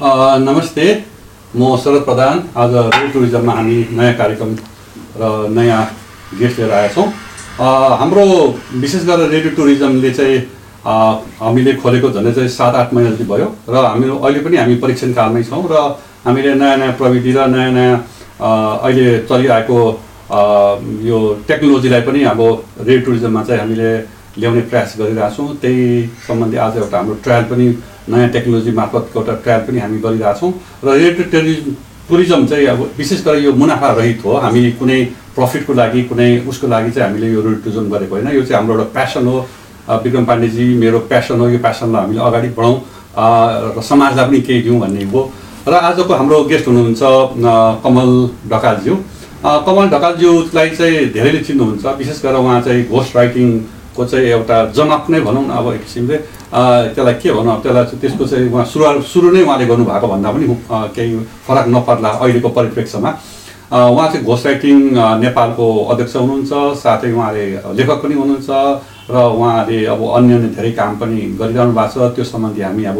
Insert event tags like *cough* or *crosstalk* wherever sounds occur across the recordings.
नमस्ते म शरद प्रधान। आज रेल टुरिज्ममा हामी नयाँ कार्यक्रम र नयाँ गेस्ट लिएर आएका छौँ। अ, हाम्रो विशेष गरेर रेडियो टुरिज्मले चाहिँ हामीले खोलेको झन्डै चाहिँ सात आठ महिना जति भयो र हामी अहिले पनि हामी परीक्षण कालमै छौँ र हामीले नयाँ नयाँ प्रविधि र नयाँ नयाँ अहिले चलिरहेको अ, यो टेक्नोलोजीलाई पनि अब रेडियो टुरिज्ममा चाहिँ हामीले ल्याउने प्रयास गरिरहेछौँ त्यही सम्बन्धी आज एउटा हाम्रो ट्रायल पनि नयाँ टेक्नोलोजी मार्फत एउटा ट्रायल पनि हामी गरिरहेछौँ र रेडियो टुरिज्म टुरिज्म चाहिँ अब विशेष गरेर यो मुनाफा रहित हो। हामी कुनै प्रफिटको लागि कुनै उसको लागि चाहिँ हामीले यो टुरिज्म गरेको होइन। यो चाहिँ हाम्रो एउटा प्यासन हो। विक्रम पाण्डेजी मेरो प्यासन हो। यो प्यासनलाई हामीले अगाडि बढाउँ। र समाजलाई पनि केही दिउँ भन्ने हो। र आजको हाम्रो गेस्ट हुनुहुन्छ कमल ढकालज्यू। कमल ढकालज्यूलाई चाहिँ धेरैले चिन्नुहुन्छ। विशेष गरेर उहाँ चाहिँ घोस्ट राइटिङको चाहिँ एउटा जनक नै भनौँ न अब एक किसिमले त्यसलाई के भनौँ त्यसलाई चाहिँ त्यसको चाहिँ उहाँ सुरु सुरु नै उहाँले गर्नुभएको भन्दा पनि केही फरक नपर्ला अहिलेको परिप्रेक्ष्यमा। उहाँ चाहिँ घोस्ट राइटिङ नेपालको अध्यक्ष हुनुहुन्छ साथै उहाँले लेखक पनि हुनुहुन्छ र उहाँले अब अन्य अन्य धेरै काम पनि गरिरहनु भएको छ। त्यो सम्बन्धी हामी अब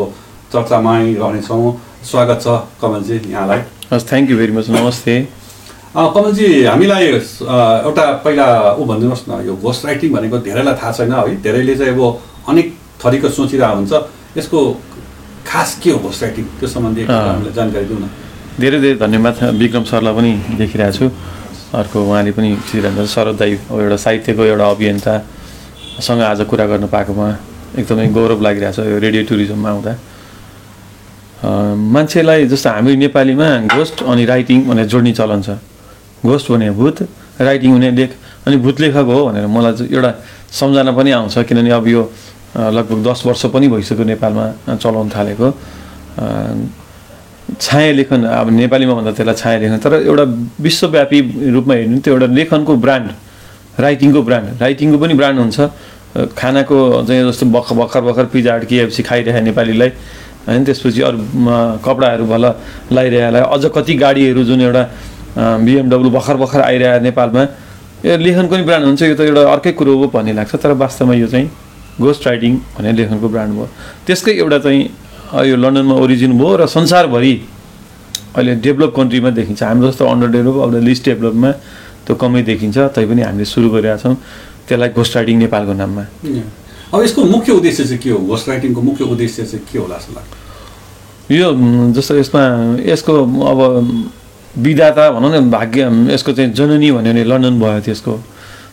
चर्चामै रहनेछौँ। स्वागत छ कमलजी यहाँलाई। हस् थ्याङ्क यू भेरी मच नमस्ते। कमलजी हामीलाई एउटा पहिला ऊ भनिदिनुहोस् न यो घोस्ट राइटिङ भनेको धेरैलाई थाहा छैन है। धेरैले चाहिँ अब अनेक थरीको सोचिरहेको हुन्छ। यसको खास के हो घोस्ट राइटिङ त्यो सम्बन्धी जानकारी दिउँ न। धेरै धेरै धन्यवाद विक्रम सरलाई पनि देखिरहेको छु। अर्को उहाँले पनि शरद दाई एउटा साहित्यको एउटा अभियन्तासँग आज कुरा गर्नु पाएकोमा एकदमै गौरव लागिरहेछ यो रेडियो टुरिज्ममा आउँदा। मान्छेलाई जस्तो हामी नेपालीमा घोस्ट अनि राइटिङ भनेर जोड्ने चलन छ। घोस्ट भने भूत राइटिङ भने लेख अनि भूत लेखक हो भनेर मलाई चाहिँ एउटा सम्झना पनि आउँछ किनभने अब यो लगभग दस वर्ष पनि भइसक्यो नेपालमा चलाउन थालेको। छाया लेखन अब नेपालीमा भन्दा त्यसलाई छाया लेखन तर एउटा विश्वव्यापी रूपमा हेर्नु त्यो एउटा लेखनको ब्रान्ड राइटिङको ब्रान्ड राइटिङको पनि ब्रान्ड हुन्छ। खानाको चाहिँ जस्तो भर्खर भर्खर भर्खर पिज्जा हट केएफसी खाइरहेको नेपालीलाई होइन त्यसपछि अरू कपडाहरू भल लगाइरहेलाई अझ कति गाडीहरू जुन एउटा बिएमडब्लु भर्खर भर्खर आइरहेको नेपालमा। यो लेखनको पनि ब्रान्ड हुन्छ यो त एउटा अर्कै कुरो हो भन्ने लाग्छ तर वास्तवमा यो चाहिँ घोस्ट राइटिङ भन्ने लेखनको ब्रान्ड भयो त्यसकै एउटा चाहिँ यो लन्डनमा ओरिजिन भयो र संसारभरि अहिले डेभलप कन्ट्रीमा देखिन्छ। हाम्रो जस्तो अन्डर डेभलप अब लिस्ट डेभलपमा त्यो कमै देखिन्छ तैपनि हामीले सुरु गरिरहेका छौँ त्यसलाई घोस्ट राइटिङ नेपालको नाममा। अब यसको मुख्य उद्देश्य चाहिँ के हो? घोस्ट राइटिङको मुख्य उद्देश्य चाहिँ के होला जस्तो लाग्छ? यो जस्तो यसमा यसको अब विधाता भनौँ न भाग्य यसको चाहिँ जननी भन्यो भने लन्डन भयो त्यसको।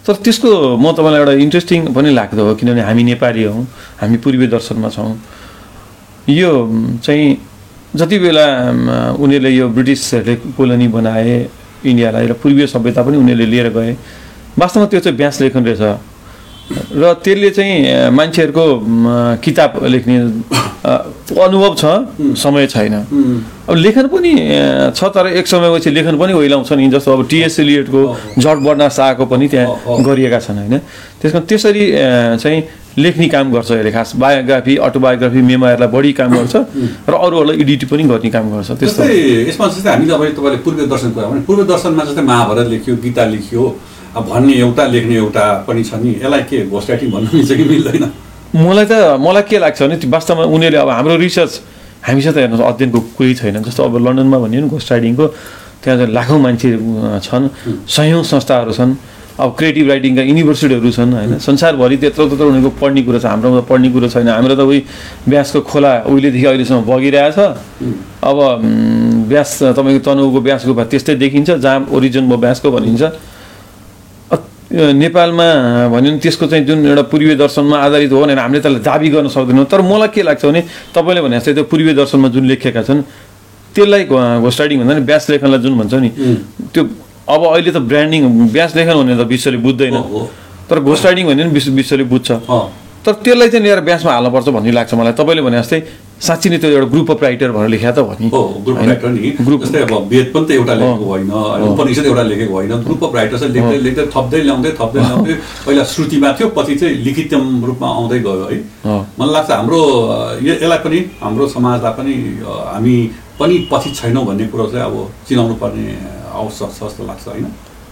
तर त्यसको म तपाईँलाई एउटा इन्ट्रेस्टिङ पनि लाग्दो हो किनभने हामी नेपाली हौँ हामी पूर्वीय दर्शनमा छौँ। यो चाहिँ जति बेला उनीहरूले यो ब्रिटिसहरूले कोलोनी बनाए इन्डियालाई र पूर्वीय सभ्यता पनि उनीहरूले लिएर गए वास्तवमा त्यो चाहिँ व्यास लेखन रहेछ। र त्यसले चाहिँ मान्छेहरूको किताब लेख्ने अनुभव छ समय छैन। अब लेखन पनि छ तर एक समयपछि लेखन पनि ओइलाउँछ नि जस्तो अब टिएस एलियटको जट बर्ना शाहको पनि। त्यहाँ गरिएका छन् होइन? त्यसमा त्यसरी अ, चाहिँ लेख्ने काम गर्छ यसले। खास बायोग्राफी अटोबायोग्राफी मेमाहरूलाई बढी काम गर्छ र अरूहरूलाई एडिट पनि गर्ने काम गर्छ। त्यस्तो। यसमा जस्तै हामीले अब तपाईँले पूर्व दर्शन कुरा पूर्व दर्शनमा जस्तै महाभारत लेख्यो गीता लेख्यो भन्ने एउटा लेख्ने एउटा पनि छ नि। यसलाई के घोस्ट राइटिङ भन्नु मिल्छ कि मिल्दैन। मलाई त मलाई के लाग्छ भने वास्तवमा उनीहरूले अब हाम्रो रिसर्च हामीसित हेर्नुहोस् अध्ययनको कोही छैन। जस्तो अब लन्डनमा भनियो नि घोस्ट राइडिङको त्यहाँ चाहिँ लाखौँ मान्छे छन्। सयौँ संस्थाहरू छन्। अब क्रिएटिभ राइटिङका युनिभर्सिटीहरू छन् होइन? संसारभरि त्यत्रो त्यत्रो उनीहरूको पढ्ने कुरो छ। हाम्रोमा त पढ्ने कुरो छैन। हाम्रो त उही व्यासको खोला उहिलेदेखि अहिलेसम्म बगिरहेछ। अब व्यास तपाईँको तनहुको व्यासको भए त्यस्तै देखिन्छ। जहाँ ओरिजिन भयो व्यासको भनिन्छ। नेपालमा भन्यो भने त्यसको चाहिँ जुन एउटा पूर्वीय दर्शनमा आधारित हो भनेर हामीले त्यसलाई दाबी गर्न सक्दैनौँ। तर मलाई के लाग्छ भने तपाईँले भने जस्तै त्यो पूर्वीय दर्शनमा जुन लेखेका छन् त्यसलाई घोस्ट राइडिङ भन्दा नि व्यास लेखनलाई जुन भन्छ नि त्यो अब अहिले त ब्रान्डिङ व्यास लेखन भने त विश्वले बुझ्दैन। तर घोस्ट राइडिङ भने नि विश्व विश्वले बुझ्छ। तर त्यसलाई चाहिँ लिएर ब्यासमा हाल्नुपर्छ भन्ने लाग्छ मलाई। तपाईँले भने जस्तै साँच्ची नै त्यो एउटा ग्रुप अफ राइटर भनेर लेख्या त भने ग्रुप होइन? राइटर नि। जस्तै अब वेद पनि त एउटा लेखेको होइन उपनिषद एउटा लेखेको होइन। ग्रुप अफ राइटर्स लेख्दै लेख्दै थप्दै ल्याउँदै थप्दै ल्याउँदै पहिला श्रुतिमा थियो पछि चाहिँ लिखितम रूपमा आउँदै गयो है। मलाई लाग्छ हाम्रो यसलाई पनि हाम्रो समाजलाई पनि हामी पनि पछि छैनौँ भन्ने कुरो चाहिँ अब चिनाउनु पर्ने आवश्यक छ जस्तो लाग्छ होइन?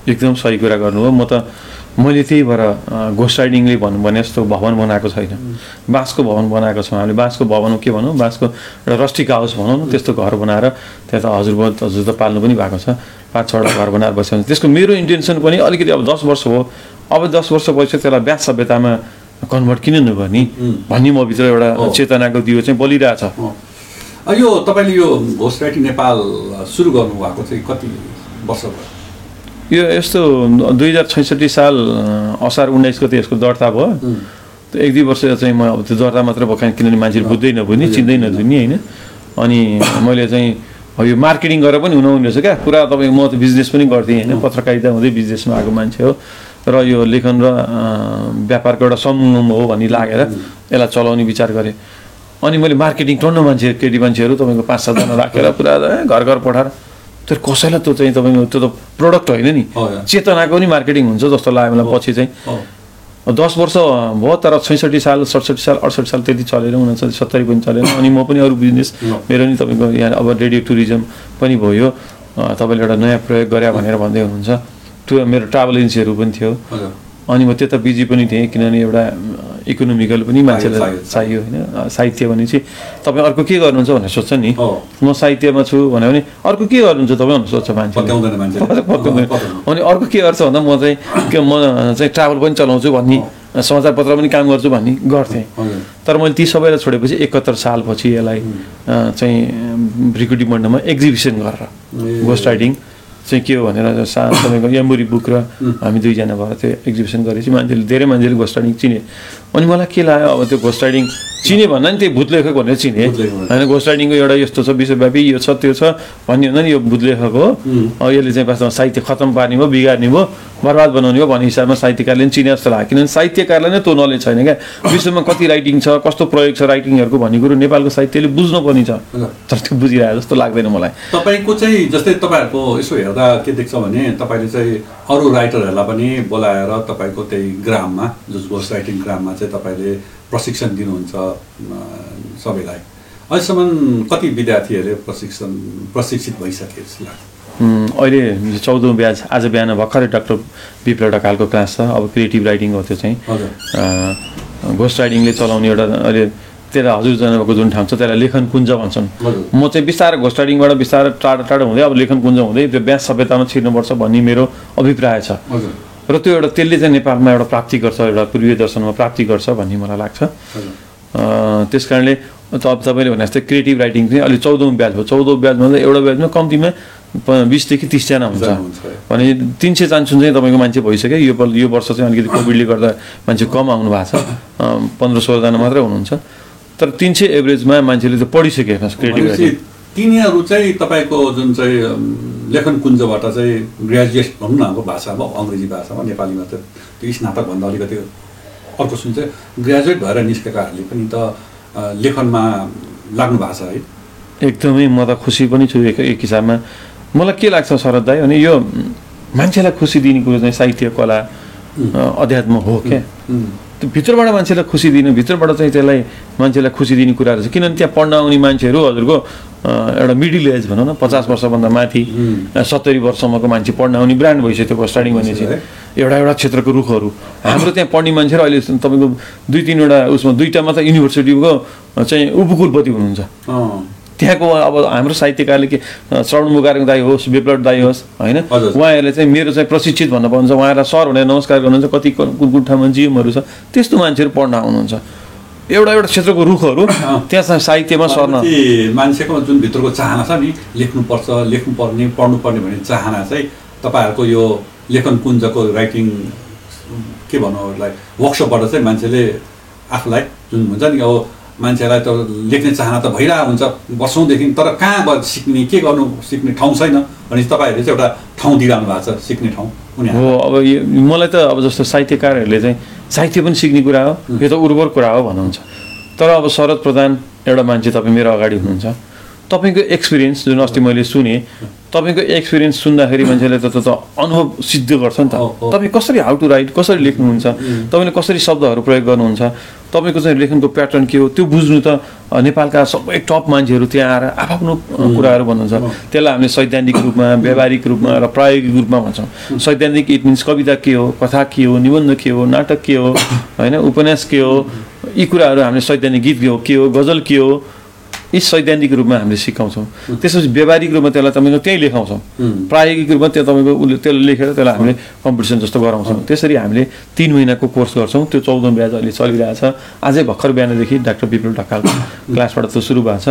एकदम सही कुरा गर्नुभयो। म त मैले त्यही भएर घोस्ट राइडिङले भनौँ भने जस्तो भवन बनाएको छैन। बाँसको भवन बनाएको छौँ हामीले। बाँसको भवन के भनौँ? बाँसको एउटा रस्टिक हाउस भनौँ न त्यस्तो घर बनाएर त्यहाँ त हजुरबा हजुर त पाल्नु पनि भएको छ। पाँच छवटा घर बनाएर बस्यो भने त्यसको मेरो इन्टेन्सन पनि अलिकति अब दस वर्ष हो। अब दस वर्ष भइसक्यो त्यसलाई ब्यास सभ्यतामा कन्भर्ट किन नगर्ने भन्ने म भित्र एउटा। चेतनाको दियो चाहिँ बलिरहेछ। यो तपाईँले यो घोस्ट राइटिङ नेपाल सुरु गर्नुभएको चाहिँ कति वर्ष भयो? यो यस्तो दुई हजार छैसठी साल असार उन्नाइस गते यसको दर्ता भयो त्यो एक दुई वर्ष चाहिँ म अब त्यो दर्ता मात्रै भयो किन- किनभने मान्छेले बुझ्दै नबुझ्ने चिन्दै नचिन्ने होइन। अनि मैले चाहिँ यो मार्केटिङ गरेर पनि हुनुहुने रहेछ क्या। पुरा तपाईँ म त बिजनेस पनि गर्थेँ होइन। पत्रकारिता हुँदै बिजनेसमा आएको मान्छे हो। र यो लेखन र व्यापारको एउटा समूह हो भन्ने लागेर यसलाई चलाउने विचार गरेँ। अनि मैले मार्केटिङ टन्न मान्छे केटी मान्छेहरू तपाईँको पाँच सातजना राखेर पुरा घर घर पठाएर तर कसैलाई त्यो चाहिँ तपाईँको त्यो त प्रडक्ट होइन नि। चेतनाको पनि मार्केटिङ हुन्छ जस्तो लाग्यो मलाई पछि चाहिँ। दस वर्ष भयो तर छैसठी साल सडसठी साल अडसठी साल त्यति चलेन उनासठी सत्तरी पनि चलेन। अनि म पनि अरू बिजनेस। मेरो नि तपाईँको यहाँ अब रेडियो टुरिज्म पनि भयो। तपाईँले एउटा नयाँ प्रयोग गरे भनेर भन्दै हुनुहुन्छ। त्यो मेरो ट्राभल एजेन्सीहरू पनि थियो। अनि म त्यता बिजी पनि थिएँ किनभने एउटा इकोनोमिकल पनि मान्छेलाई चाहियो, होइन? साहित्य भनेपछि तपाईँ अर्को के गर्नुहुन्छ भनेर सोध्छ नि। म साहित्यमा छु भन्यो भने अर्को के गर्नुहुन्छ तपाईँ भनेर सोध्छ मान्छे पत्याउँदैन। अनि अर्को के गर्छ भन्दा म चाहिँ के म चाहिँ ट्राभल पनि चलाउँछु भन्ने समाचार पत्र पनि काम गर्छु भन्ने गर्थेँ। तर मैले ती सबैलाई छोडेपछि एकहत्तर सालपछि यसलाई चाहिँ भ्रिकुटी मण्डलमा एक्जिबिसन गरेर। घोस्ट राइडिङ चाहिँ के हो भनेर सा तपाईँको यम्बुरी बुक र हामी दुईजना भएर त्यो एक्जिबिसन गरेपछि मान्छेले धेरै मान्छेले घोस्ट राइडिङ चिने। अनि मलाई के लाग्यो अब त्यो घोस्ट राइडिङ चिने भन्दा नि त्यही भूत लेखक भनेर चिने। होइन घोस्ट राइडिङको एउटा यस्तो छ विश्वव्यापी यो छ त्यो छ भन्ने हुँदा नि यो भूत लेखक हो यसले चाहिँ वास्तवमा साहित्य खतम पार्ने भयो बिगार्ने भयो बर्बाद बनाउने हो भन्ने हिसाबमा साहित्यकारले पनि चिने जस्तो लाग्यो। किनभने साहित्यकारलाई नै त्यो नलेज छैन क्या। विश्वमा कति राइटिङ छ कस्तो प्रयोग छ राइटिङहरूको भन्ने कुरो नेपालको साहित्यले बुझ्नुपर्ने छ। हजुर तर त्यो बुझिरहेको जस्तो लाग्दैन मलाई। तपाईँको चाहिँ जस्तै तपाईँहरूको यसो हेर्दा के देख्छ भने तपाईँले चाहिँ अरू राइटरहरूलाई पनि बोलाएर तपाईँको त्यही ग्राममा जस घोस्ट राइटिङ ग्राममा चाहिँ तपाईँले प्रशिक्षण दिनुहुन्छ सबैलाई। अहिलेसम्म कति विद्यार्थीहरूले प्रशिक्षण प्रशिक्षित भइसके जस्तो लाग्छ? अहिले चौधौँ ब्याज आज बिहान भर्खरै डाक्टर विप्लव ढकालको क्लास छ। अब क्रिएटिभ राइटिङ हो त्यो चाहिँ। घोस्ट राइडिङले चलाउने एउटा अहिले त्यसलाई हजुर जानुभएको जुन ठाउँ छ त्यसलाई लेखन कुञ्ज भन्छन्। म चाहिँ बिस्तारै घोस्ट राइडिङबाट बिस्तारै टाढो टाढो हुँदै अब लेखन कुञ्ज हुँदै त्यो ब्यास सभ्यतामा छिर्नुपर्छ भन्ने मेरो अभिप्राय छ। र त्यो एउटा त्यसले चाहिँ नेपालमा एउटा प्राप्ति गर्छ एउटा पूर्वीय दर्शनमा प्राप्ति गर्छ भन्ने मलाई लाग्छ। त्यस कारणले तपाईँले भने जस्तै क्रिएटिभ राइटिङ चाहिँ अहिले चौधौँ ब्याज भयो। चौधौँ ब्याजमा चाहिँ एउटा ब्याजमा कम्तीमा बिसदेखि तिसजना हुन्छ। भने तिन सय चान्सुन चाहिँ तपाईँको मान्छे भइसक्यो। यो यो वर्ष चाहिँ अलिकति कोभिडले गर्दा मान्छे कम आउनु भएको छ। पन्ध्र सोह्रजना मात्रै हुनुहुन्छ। तर तिन सय एभरेजमा मान्छेले त पढिसके क्रिएटिभ तिनीहरू चाहिँ तपाईँको जुन चाहिँ लेखन कुञ्जबाट चाहिँ ग्रेजुएट भनौँ न अब भाषामा अङ्ग्रेजी भाषामा नेपालीमा त त्यो स्नातकभन्दा अलिकति अर्को सुन चाहिँ ग्रेजुएट भएर निस्केकाहरूले पनि त लेखनमा लाग्नु भएको छ है। एकदमै म त खुसी पनि छु एक एक हिसाबमा। मलाई के लाग्छ शरद दाई भने यो मान्छेलाई खुसी दिने कुरो चाहिँ साहित्य कला अध्यात्म हो क्या? भित्रबाट मान्छेलाई खुसी दिनु भित्रबाट चाहिँ त्यसलाई मान्छेलाई खुसी दिने कुराहरू छ। किनभने त्यहाँ पढ्न आउने मान्छेहरू हजुरको एउटा मिडिल एज भनौँ न पचास वर्षभन्दा माथि सत्तरी वर्षसम्मको मान्छे पढ्न आउने ब्रान्ड भइसक्यो त्यो स्टार्टिङ भनेपछि है। एउटा एउटा क्षेत्रको रुखहरू। हाम्रो त्यहाँ पढ्ने मान्छेहरू अहिले तपाईँको दुई तिनवटा उसमा दुईवटा मात्र युनिभर्सिटीको चाहिँ उपकुलपति हुनुहुन्छ। त्यहाँको अब हाम्रो साहित्यकारले के श्रवण मुगारङ दाई होस् विप्लव दाई होस् होइन। उहाँहरूले चाहिँ मेरो चाहिँ प्रशिक्षित भन्न पाउनुहुन्छ। उहाँहरूलाई सर भनेर नमस्कार गर्नुहुन्छ। कति कुन कुन ठाउँमा जिएमहरू छ। त्यस्तो मान्छेहरू पढ्न आउनुहुन्छ। एउटा एउटा क्षेत्रको रुखहरू *coughs* त्यहाँ चाहिँ साहित्यमा सर्न। मान्छेको जुन भित्रको चाहना छ नि लेख्नुपर्छ लेख्नुपर्ने पढ्नुपर्ने भन्ने चाहना चाहिँ तपाईँहरूको यो लेखन कुञ्जको राइटिङ के भनौँ वर्कसपबाट चाहिँ मान्छेले आफूलाई जुन हुन्छ नि अब मान्छेलाई त लेख्ने चाहना त भइरहेको हुन्छ वर्षौँदेखि तर कहाँबाट सिक्ने के गर्नु सिक्ने ठाउँ छैन। भने तपाईँहरूले चाहिँ एउटा ठाउँ दिइरहनु भएको छ सिक्ने ठाउँ हो अब यो मलाई त अब जस्तो साहित्यकारहरूले चाहिँ साहित्य पनि सिक्ने कुरा हो यो त उर्वर कुरा हो भन्नुहुन्छ। तर अब शरद प्रधान एउटा मान्छे तपाईँ मेरो अगाडि हुनुहुन्छ। तपाईँको एक्सपिरियन्स जुन अस्ति मैले सुने तपाईँको एक्सपिरियन्स सुन्दाखेरि मान्छेले त त अनुभव सिद्ध गर्छ नि त। तपाईँ कसरी हाउ टु राइट कसरी लेख्नुहुन्छ तपाईँले कसरी शब्दहरू प्रयोग गर्नुहुन्छ तपाईँको चाहिँ लेखनको प्याटर्न के हो? त्यो बुझ्नु त नेपालका सबै टप मान्छेहरू त्यहाँ आएर आफ्नो कुराहरू भन्नुहुन्छ। त्यसलाई हामीले सैद्धान्तिक रूपमा व्यावहारिक रूपमा र प्रायोगिक रूपमा भन्छौँ। सैद्धान्तिक इट मिन्स कविता के हो कथा के हो निबन्ध के हो नाटक के हो *laughs* होइन उपन्यास के हो यी कुराहरू हामीले सैद्धान्तिक गीत के हो के हो गजल के हो यी सैद्धान्तिक रूपमा हामीले सिकाउँछौँ। त्यसपछि व्यावहारिक रूपमा त्यसलाई तपाईँको त्यहीँ लेखाउँछौँ। प्रायोगिक रूपमा त्यो तपाईँको उसले त्यसलाई लेखेर त्यसलाई हामीले कम्पिटिसन जस्तो गराउँछौँ। त्यसरी हामीले तिन महिनाको कोर्स गर्छौँ। त्यो चौधौँ ब्याज अहिले चलिरहेछ अझै भर्खर बिहानदेखि डाक्टर विपुल ढकाल क्लासबाट त सुरु भएको छ।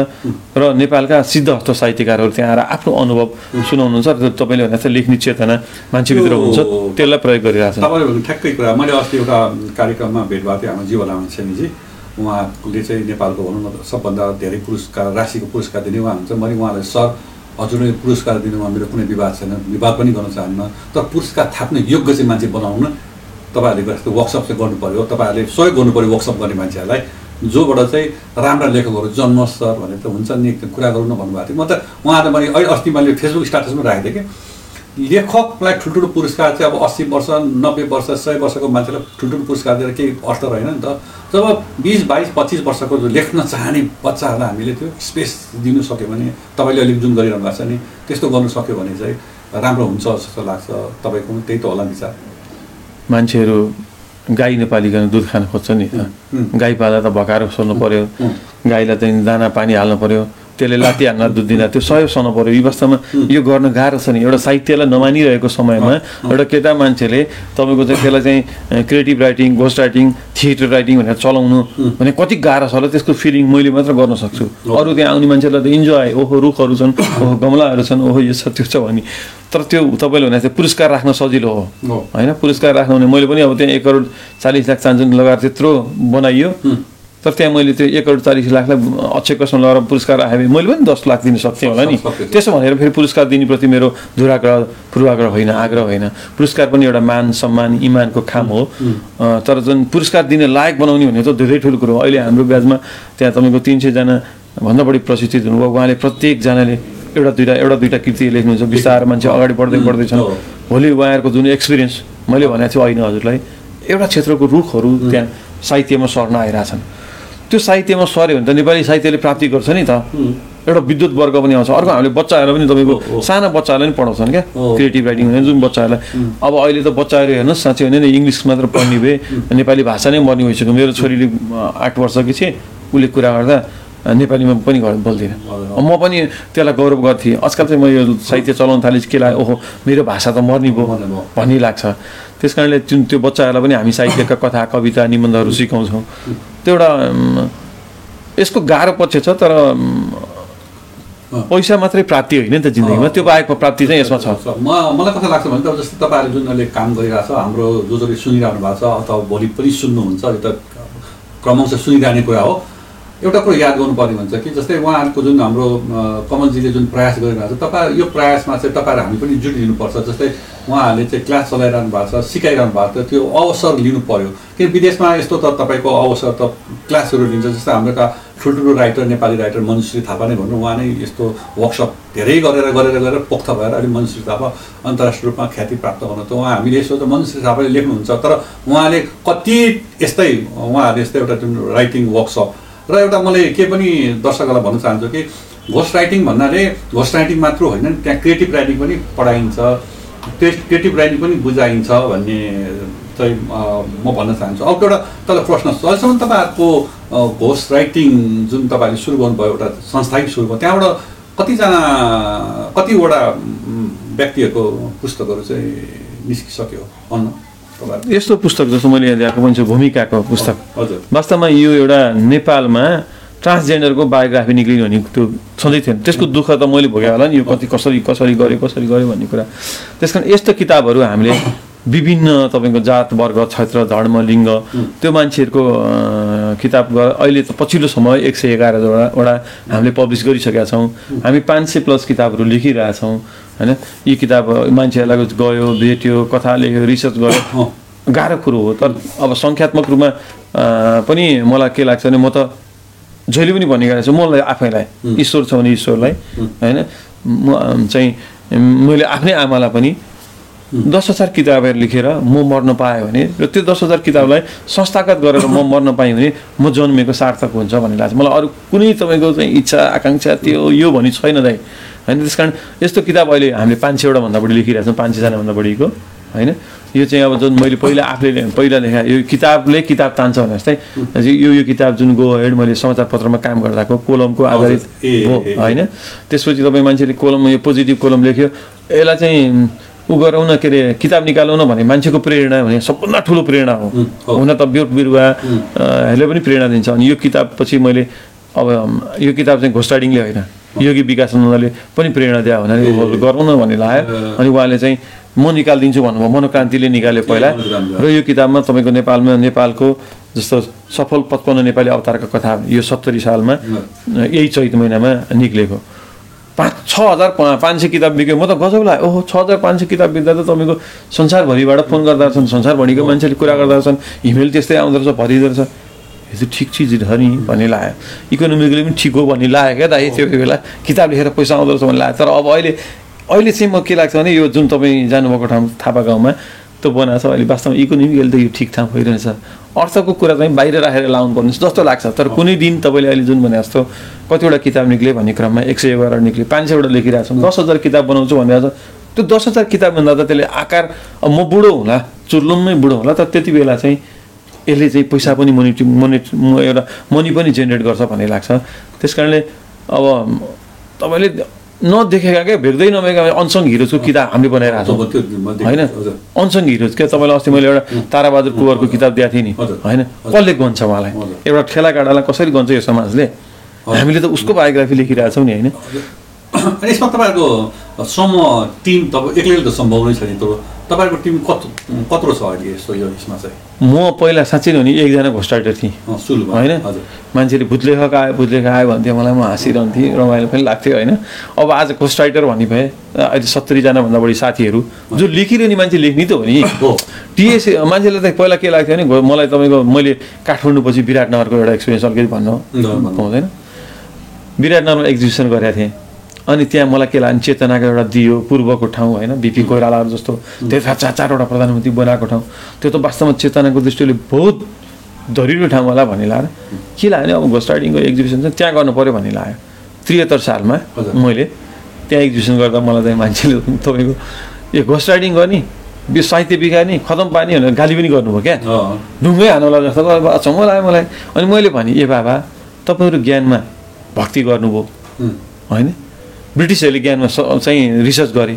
र नेपालका सिद्धहस्त साहित्यकारहरू त्यहाँ आएर आफ्नो अनुभव सुनाउनुहुन्छ। र त्यो तपाईँले भने जस्तै लेख्ने चेतना मान्छेभित्र हुन्छ। त्यसलाई प्रयोग तपाईँले भन्नु ठ्याक्कै कुरा। मैले अस्ति एउटा कार्यक्रममा भेट भएको थिएँ। हाम्रो जीवलामा सेनीजी उहाँले चाहिँ नेपालको भनौँ न सबभन्दा धेरै पुरस्कार राशिको पुरस्कार दिने उहाँ हुन्छ मैले उहाँलाई सर हजुरले पुरस्कार दिनुमा मेरो कुनै विवाद छैन विवाद पनि गर्न चाहन्न। तर पुरस्कार थाप्ने योग्य चाहिँ मान्छे बनाउन तपाईँहरूले जस्तो वर्कसप चाहिँ गर्नु पऱ्यो तपाईँहरूले सहयोग गर्नु पऱ्यो वर्कसप गर्ने मान्छेहरूलाई। जोबाट चाहिँ राम्रा लेखकहरू जन्मोस् सर भनेर त हुन्छ नि कुरा गरौँ न भन्नुभएको थियो। म त उहाँलाई मैले अहिले अस्ति मैले फेसबुक स्टाटसमा राखेको थिएँ कि। लेखकलाई ठुल्ठुलो पुरस्कार चाहिँ अब अस्सी वर्ष नब्बे वर्ष सय वर्षको मान्छेलाई ठुल्ठुलो पुरस्कार दिएर केही अर्थ रहेन नि त। जब बिस बाइस पच्चिस वर्षको जो लेख्न चाहने बच्चाहरूलाई हामीले त्यो स्पेस दिनु सक्यो भने तपाईँले अलिक जुन गरिरहनु भएको छ नि त्यस्तो गर्नु सक्यो भने चाहिँ राम्रो हुन्छ जस्तो लाग्छ तपाईँको त्यही त होला विचार मान्छेहरू गाई नपालिकन दुध खान खोज्छ नि गाई पाल्दा त भकाएर सोध्नु पर्यो। गाईलाई चाहिँ दाना पानी हाल्नु पर्यो। त्यसले लात्ती हान्न दुध दिँदा त्यो सहयोग सर्नु पर्यो यी अवस्थामा यो गर्न गाह्रो छ नि। एउटा साहित्यलाई नमानिरहेको समयमा एउटा केटा मान्छेले तपाईँको चाहिँ त्यसलाई चाहिँ creative writing ghost writing theatre writing भनेर चलाउनु भने कति गाह्रो छ होला त्यसको फिलिङ मैले मात्र गर्न सक्छु। अरू त्यहाँ आउने मान्छेलाई त इन्जोय ओहो रुखहरू छन् *coughs* ओहो गमलाहरू छन् ओहो यो छ त्यो छ भने। तर त्यो तपाईँले भने चाहिँ पुरस्कार राख्न सजिलो हो। हो। होइन? पुरस्कार राख्नु भने मैले पनि अब त्यहाँ एक करोड चालिस लाख चान्जुन लगाएर त्यत्रो बनाइयो। तर त्यहाँ मैले त्यो एक करोड चालिस लाखलाई अक्षय कसमा लगाएर पुरस्कार भने मैले पनि दस लाख दिन सक्थेँ होला नि। त्यसो भनेर फेरि पुरस्कार दिनेप्रति मेरो दुराग्रह पूर्वाग्रह होइन आग्रह होइन। पुरस्कार पनि एउटा मान सम्मान इमानको खाम हो। तर जुन पुरस्कार दिने लायक बनाउने भने त धेरै ठुलो कुरो हो। अहिले हाम्रो ब्याजमा त्यहाँ तपाईँको तिन सयजना भन्दा बढी प्रशिक्षित हुनुभयो। उहाँले प्रत्येकजनाले एउटा दुइटा एउटा दुइटा कृति लेख्नुहुन्छ। बिस्तारै मान्छे अगाडि बढ्दै बढ्दैछन्। भोलि उहाँहरूको जुन एक्सपिरियन्स मैले भनेको छु होइन हजुरलाई एउटा क्षेत्रको रुखहरू त्यहाँ साहित्यमा सर्न आइरहेछन्। त्यो साहित्यमा सर्यो भने त नेपाली साहित्यले प्राप्ति गर्छ नि त। एउटा विद्युत वर्ग पनि आउँछ। अर्को हामीले बच्चाहरूलाई पनि तपाईँको। साना बच्चाहरूलाई पनि पढाउँछन् क्या। क्रिएटिभ राइटिङ जुन बच्चाहरूलाई। अब अहिले त बच्चाहरू हेर्नुहोस् साँच्चै भने नि इङ्ग्लिस मात्र पढ्ने भए नेपाली भाषा नै मर्ने भइसक्यो। मेरो छोरीले आठ वर्षकी छ उसले कुरा गर्दा नेपालीमा पनि गर- बोल्दिनँ। म पनि त्यसलाई गौरव गर्थेँ। आजकल चाहिँ म यो साहित्य चलाउन थालेँ के लाग्यो ओहो मेरो भाषा त मर्ने भयो। भन्ने लाग्छ। त्यस कारणले जुन त्यो बच्चाहरूलाई पनि हामी साहित्यका कथा कविता निबन्धहरू सिकाउँछौँ। त्यो एउटा यसको गाह्रो पक्ष छ तर। पैसा मात्रै प्राप्ति होइन नि त जिन्दगीमा। त्यो बाहेकको प्राप्ति चाहिँ यसमा छ। म मलाई कस्तो लाग्छ भने त जस्तै तपाईँहरूले जुन अहिले काम गरिरहेको छ हाम्रो जो जसले सुनिरहनु भएको छ अथवा भोलि पनि सुन्नुहुन्छ यो त क्रमशः सुनिरहने कुरा हो। एउटा कुरो याद गर्नुपर्ने हुन्छ कि जस्तै उहाँहरूको जुन हाम्रो कमलजीले जुन प्रयास गरिरहेको छ तपाईँ यो प्रयासमा चाहिँ तपाईँहरू हामी पनि जुटिदिनुपर्छ। जस्तै उहाँहरूले चाहिँ क्लास चलाइरहनु भएको छ सिकाइरहनु भएको छ त्यो अवसर लिनु पर्यो। किन विदेशमा यस्तो त तपाईँको अवसर त क्लासहरू लिन्छ जस्तै हाम्रो एउटा ठुल्ठुलो राइटर नेपाली राइटर मनुश्री थापा नै भनौँ उहाँ नै यस्तो वर्कसप धेरै गरेर गरेर गरेर पोख्त भएर अहिले मनुश्री थापा अन्तर्राष्ट्रिय रूपमा ख्याति प्राप्त गर्नु त उहाँ हामीले यसो त मनुश्री थापाले लेख्नुहुन्छ तर उहाँले कति यस्तै उहाँहरूले यस्तै एउटा जुन राइटिङ वर्कसप र एउटा मैले के पनि दर्शकहरूलाई भन्न चाहन्छु कि घोस्ट राइटिङ भन्नाले घोस्ट राइटिङ मात्र होइन त्यहाँ क्रिएटिभ राइटिङ पनि पढाइन्छ। क्रिएटिभ राइटिङ पनि बुझाइन्छ भन्ने चाहिँ म भन्न चाहन्छु। अर्को एउटा तपाईँलाई प्रश्न छ। अहिलेसम्म तपाईँहरूको घोस्ट राइटिङ जुन तपाईँले सुरु गर्नुभयो एउटा संस्थै सुरु भयो त्यहाँबाट कतिजना कतिवटा व्यक्तिहरूको पुस्तकहरू चाहिँ निस्किसक्यो भन्न तपाईँहरू यस्तो पुस्तक जस्तो मैले यहाँ ल्याएको पनि छु भूमिकाको पुस्तक। हजुर। वास्तवमा यो एउटा नेपालमा ट्रान्सजेन्डरको बायोग्राफी निक्लिनु भने त्यो छँदै थिएन। त्यसको दुःख त मैले भोगेँ होला नि यो कति कसरी कसरी गऱ्यो कसरी गऱ्यो भन्ने कुरा। त्यस कारण यस्तो किताबहरू हामीले विभिन्न तपाईँको जात वर्ग क्षेत्र धर्म लिङ्ग त्यो मान्छेहरूको किताब अहिले त पछिल्लो समय एक सय एघारवटा वटा हामीले पब्लिस गरिसकेका छौँ। हामी पाँच सय प्लस किताबहरू लेखिरहेछौँ होइन? यी किताब मान्छेहरूलाई गयो भेट्यो कथा लेख्यो रिसर्च गर्यो गाह्रो कुरो हो। तर अब सङ्ख्यात्मक रूपमा पनि मलाई के लाग्छ भने म त जहिले पनि भन्ने गरेको छु मलाई आफैलाई ईश्वर छ भने ईश्वरलाई होइन? म चाहिँ मैले आफ्नै आमालाई पनि दस हजार किताबहरू लेखेर म मर्न पाएँ भने र त्यो दस हजार किताबलाई संस्थागत गरेर म मर्न पाएँ भने म जन्मेको सार्थक हुन्छ भन्ने लाग्छ। मलाई अरू कुनै तपाईँको चाहिँ इच्छा आकाङ्क्षा त्यो यो भनी छैन दाइ। होइन त्यस कारण यस्तो किताब अहिले हामीले पाँच सयवटा भन्दा बढी लेखिरहेको छौँ पाँच सयजनाभन्दा बढीको होइन? यो चाहिँ अब जुन मैले पहिला आफूले पहिला लेखा यो किताबले किताब तान्छ भने जस्तै। यो यो किताब जुन गो हेड मैले समाचारपत्रमा काम गर्दाको कोलमको आधारित हो। होइन? त्यसपछि तपाईँ मान्छेले कोलम यो पोजिटिभ कोलम लेख्यो। यसलाई चाहिँ उ गराउन के अरे किताब निकालौँ भने मान्छेको प्रेरणा भने सबभन्दा ठुलो प्रेरणा हो। हुन त बिरुवा बिरुवाहरूले पनि प्रेरणा दिन्छ। अनि यो किताब पछि मैले अब यो किताब चाहिँ घोषाडिङले होइन। योगी विकास नन्दले पनि प्रेरणा दियो भने गरौँ न भन्ने लाग्यो। अनि उहाँले चाहिँ म निकालिदिन्छु भन्नुभयो। मनोक्रान्तिले निकाल्यो पहिला। र यो किताबमा तपाईँको नेपालमा नेपालको जस्तो सफल पचपन्न नेपाली अवतारका कथा यो सत्तरी सालमा यही चैत महिनामा निक्लेको। पाँच छ हजार पाँच सय किताब बिक्यो। म त गजब लाग्यो। ओहो छ हजार पाँच सय किताब बिक्दा त तपाईँको संसारभरिबाट फोन गर्दा छन् संसारभरिको मान्छेले कुरा गर्दा छन् इमेल त्यस्तै आउँदो रहेछ भरिँदो रहेछ। यो त ठिक चिज छ नि भन्ने लाग्यो। इकोनोमिकली पनि ठिक हो भन्ने लाग्यो क्या दाइ त्यो बेला। किताब लेखेर पैसा आउँदो रहेछ भन्ने लाग्यो। तर अब अहिले अहिले चाहिँ म के लाग्छ भने यो जुन तपाईँ जानुभएको ठाउँ थापा गाउँमा त्यो बनाएको छ अहिले वास्तवमा इकोनोमिकली त यो ठिक ठाउँ भइरहेछ। अर्थको कुरा चाहिँ बाहिर राखेर लाउनु पर्ने जस्तो लाग्छ तर कुनै दिन तपाईँले अहिले जुन भने जस्तो कतिवटा किताब निक्ल्यो भन्ने क्रममा एक सय एघार निक्ल्यो पाँच सयवटा लेखिरहेको छौँ दस हजार किताब बनाउँछु भनेर छ त्यो दस हजार किताब भन्दा त त्यसले आकार म बुढो होला चुर्लुम्मै बुढो होला तर त्यति बेला चाहिँ यसले चाहिँ पैसा पनि मोनिटी मोनिट एउटा मनी पनि जेनेरेट गर्छ भन्ने लाग्छ। त्यस कारणले अब तपाईँले नदेखेका क्या? भेट्दै नभएका अनसङ हिरोजको किताब हामीले बनाइरहेको छौँ होइन। अनसङ हिरोज क्या? तपाईँलाई अस्ति मैले एउटा ताराबहादुर कुवरको किताब दिएको थिएँ नि। होइन? कसले गन्छ उहाँलाई। एउटा ठेला काँडालाई कसरी गन्छ यो समाजले? हामीले त उसको बायोग्राफी लेखिरहेछौँ नि होइन? *coughs* अनि यसमा तपाईँहरूको समूह टिम तपाईँ एक्लैले त सम्भव नै छ नि तर तपाईँहरूको टिम कत्रो कत्रो छ अहिले यस्तो यो यसमा चाहिँ? म पहिला साँच्चै नै हो नि एकजना घोस्टाइटर थिएँ होइन? मान्छेले भूतलेखक आयो भूतलेखक आयो भन्थ्यो मलाई म हाँसिरहन्थेँ रमाइलो पनि लाग्थ्यो होइन? अब आज घोस्ट राइटर भन्ने भए अहिले सत्तरीजनाभन्दा बढी साथीहरू जो लेखिरहने मान्छे लेख्ने त हो नि। हो। टिएस मान्छेलाई त पहिला के लाग्थ्यो भने मलाई तपाईँको मैले काठमाडौँ पछि विराटनगरको एउटा एक्सपिरियन्स अलिकति भन्नु भन्नु। पाउँदैन। विराटनगरमा एक्जिबिसन गरेको थिएँ। अनि त्यहाँ मलाई के लाग्यो चेतनाको एउटा दियो पूर्वको ठाउँ होइन बिपी कोइरालाहरू जस्तो। त्यहाँ चार चारवटा प्रधानमन्त्री बनाएको ठाउँ। त्यो त वास्तवमा चेतनाको दृष्टिले बहुत धरिलो ठाउँ होला भन्ने लाग्यो। के लाग्यो? अब घोस्ट राइडिङको एक्जिबिसन चाहिँ त्यहाँ गर्नु पऱ्यो भन्ने लाग्यो। त्रिहत्तर सालमा। मैले त्यहाँ एक्जिबिसन गर्दा मलाई चाहिँ मान्छेले *laughs* तपाईँको ए घोस्ट राइडिङ गर्ने यो साहित्य बिगार्ने खतम पानी भनेर गाली पनि गर्नुभयो क्या। ढुङ्गै हान्नुला जस्तो अचम्म लाग्यो मलाई। अनि मैले भने ए बाबा तपाईँहरू ज्ञानमा भक्ति गर्नुभयो। होइन? ब्रिटिसहरूले ज्ञानमा चाहिँ रिसर्च गरे।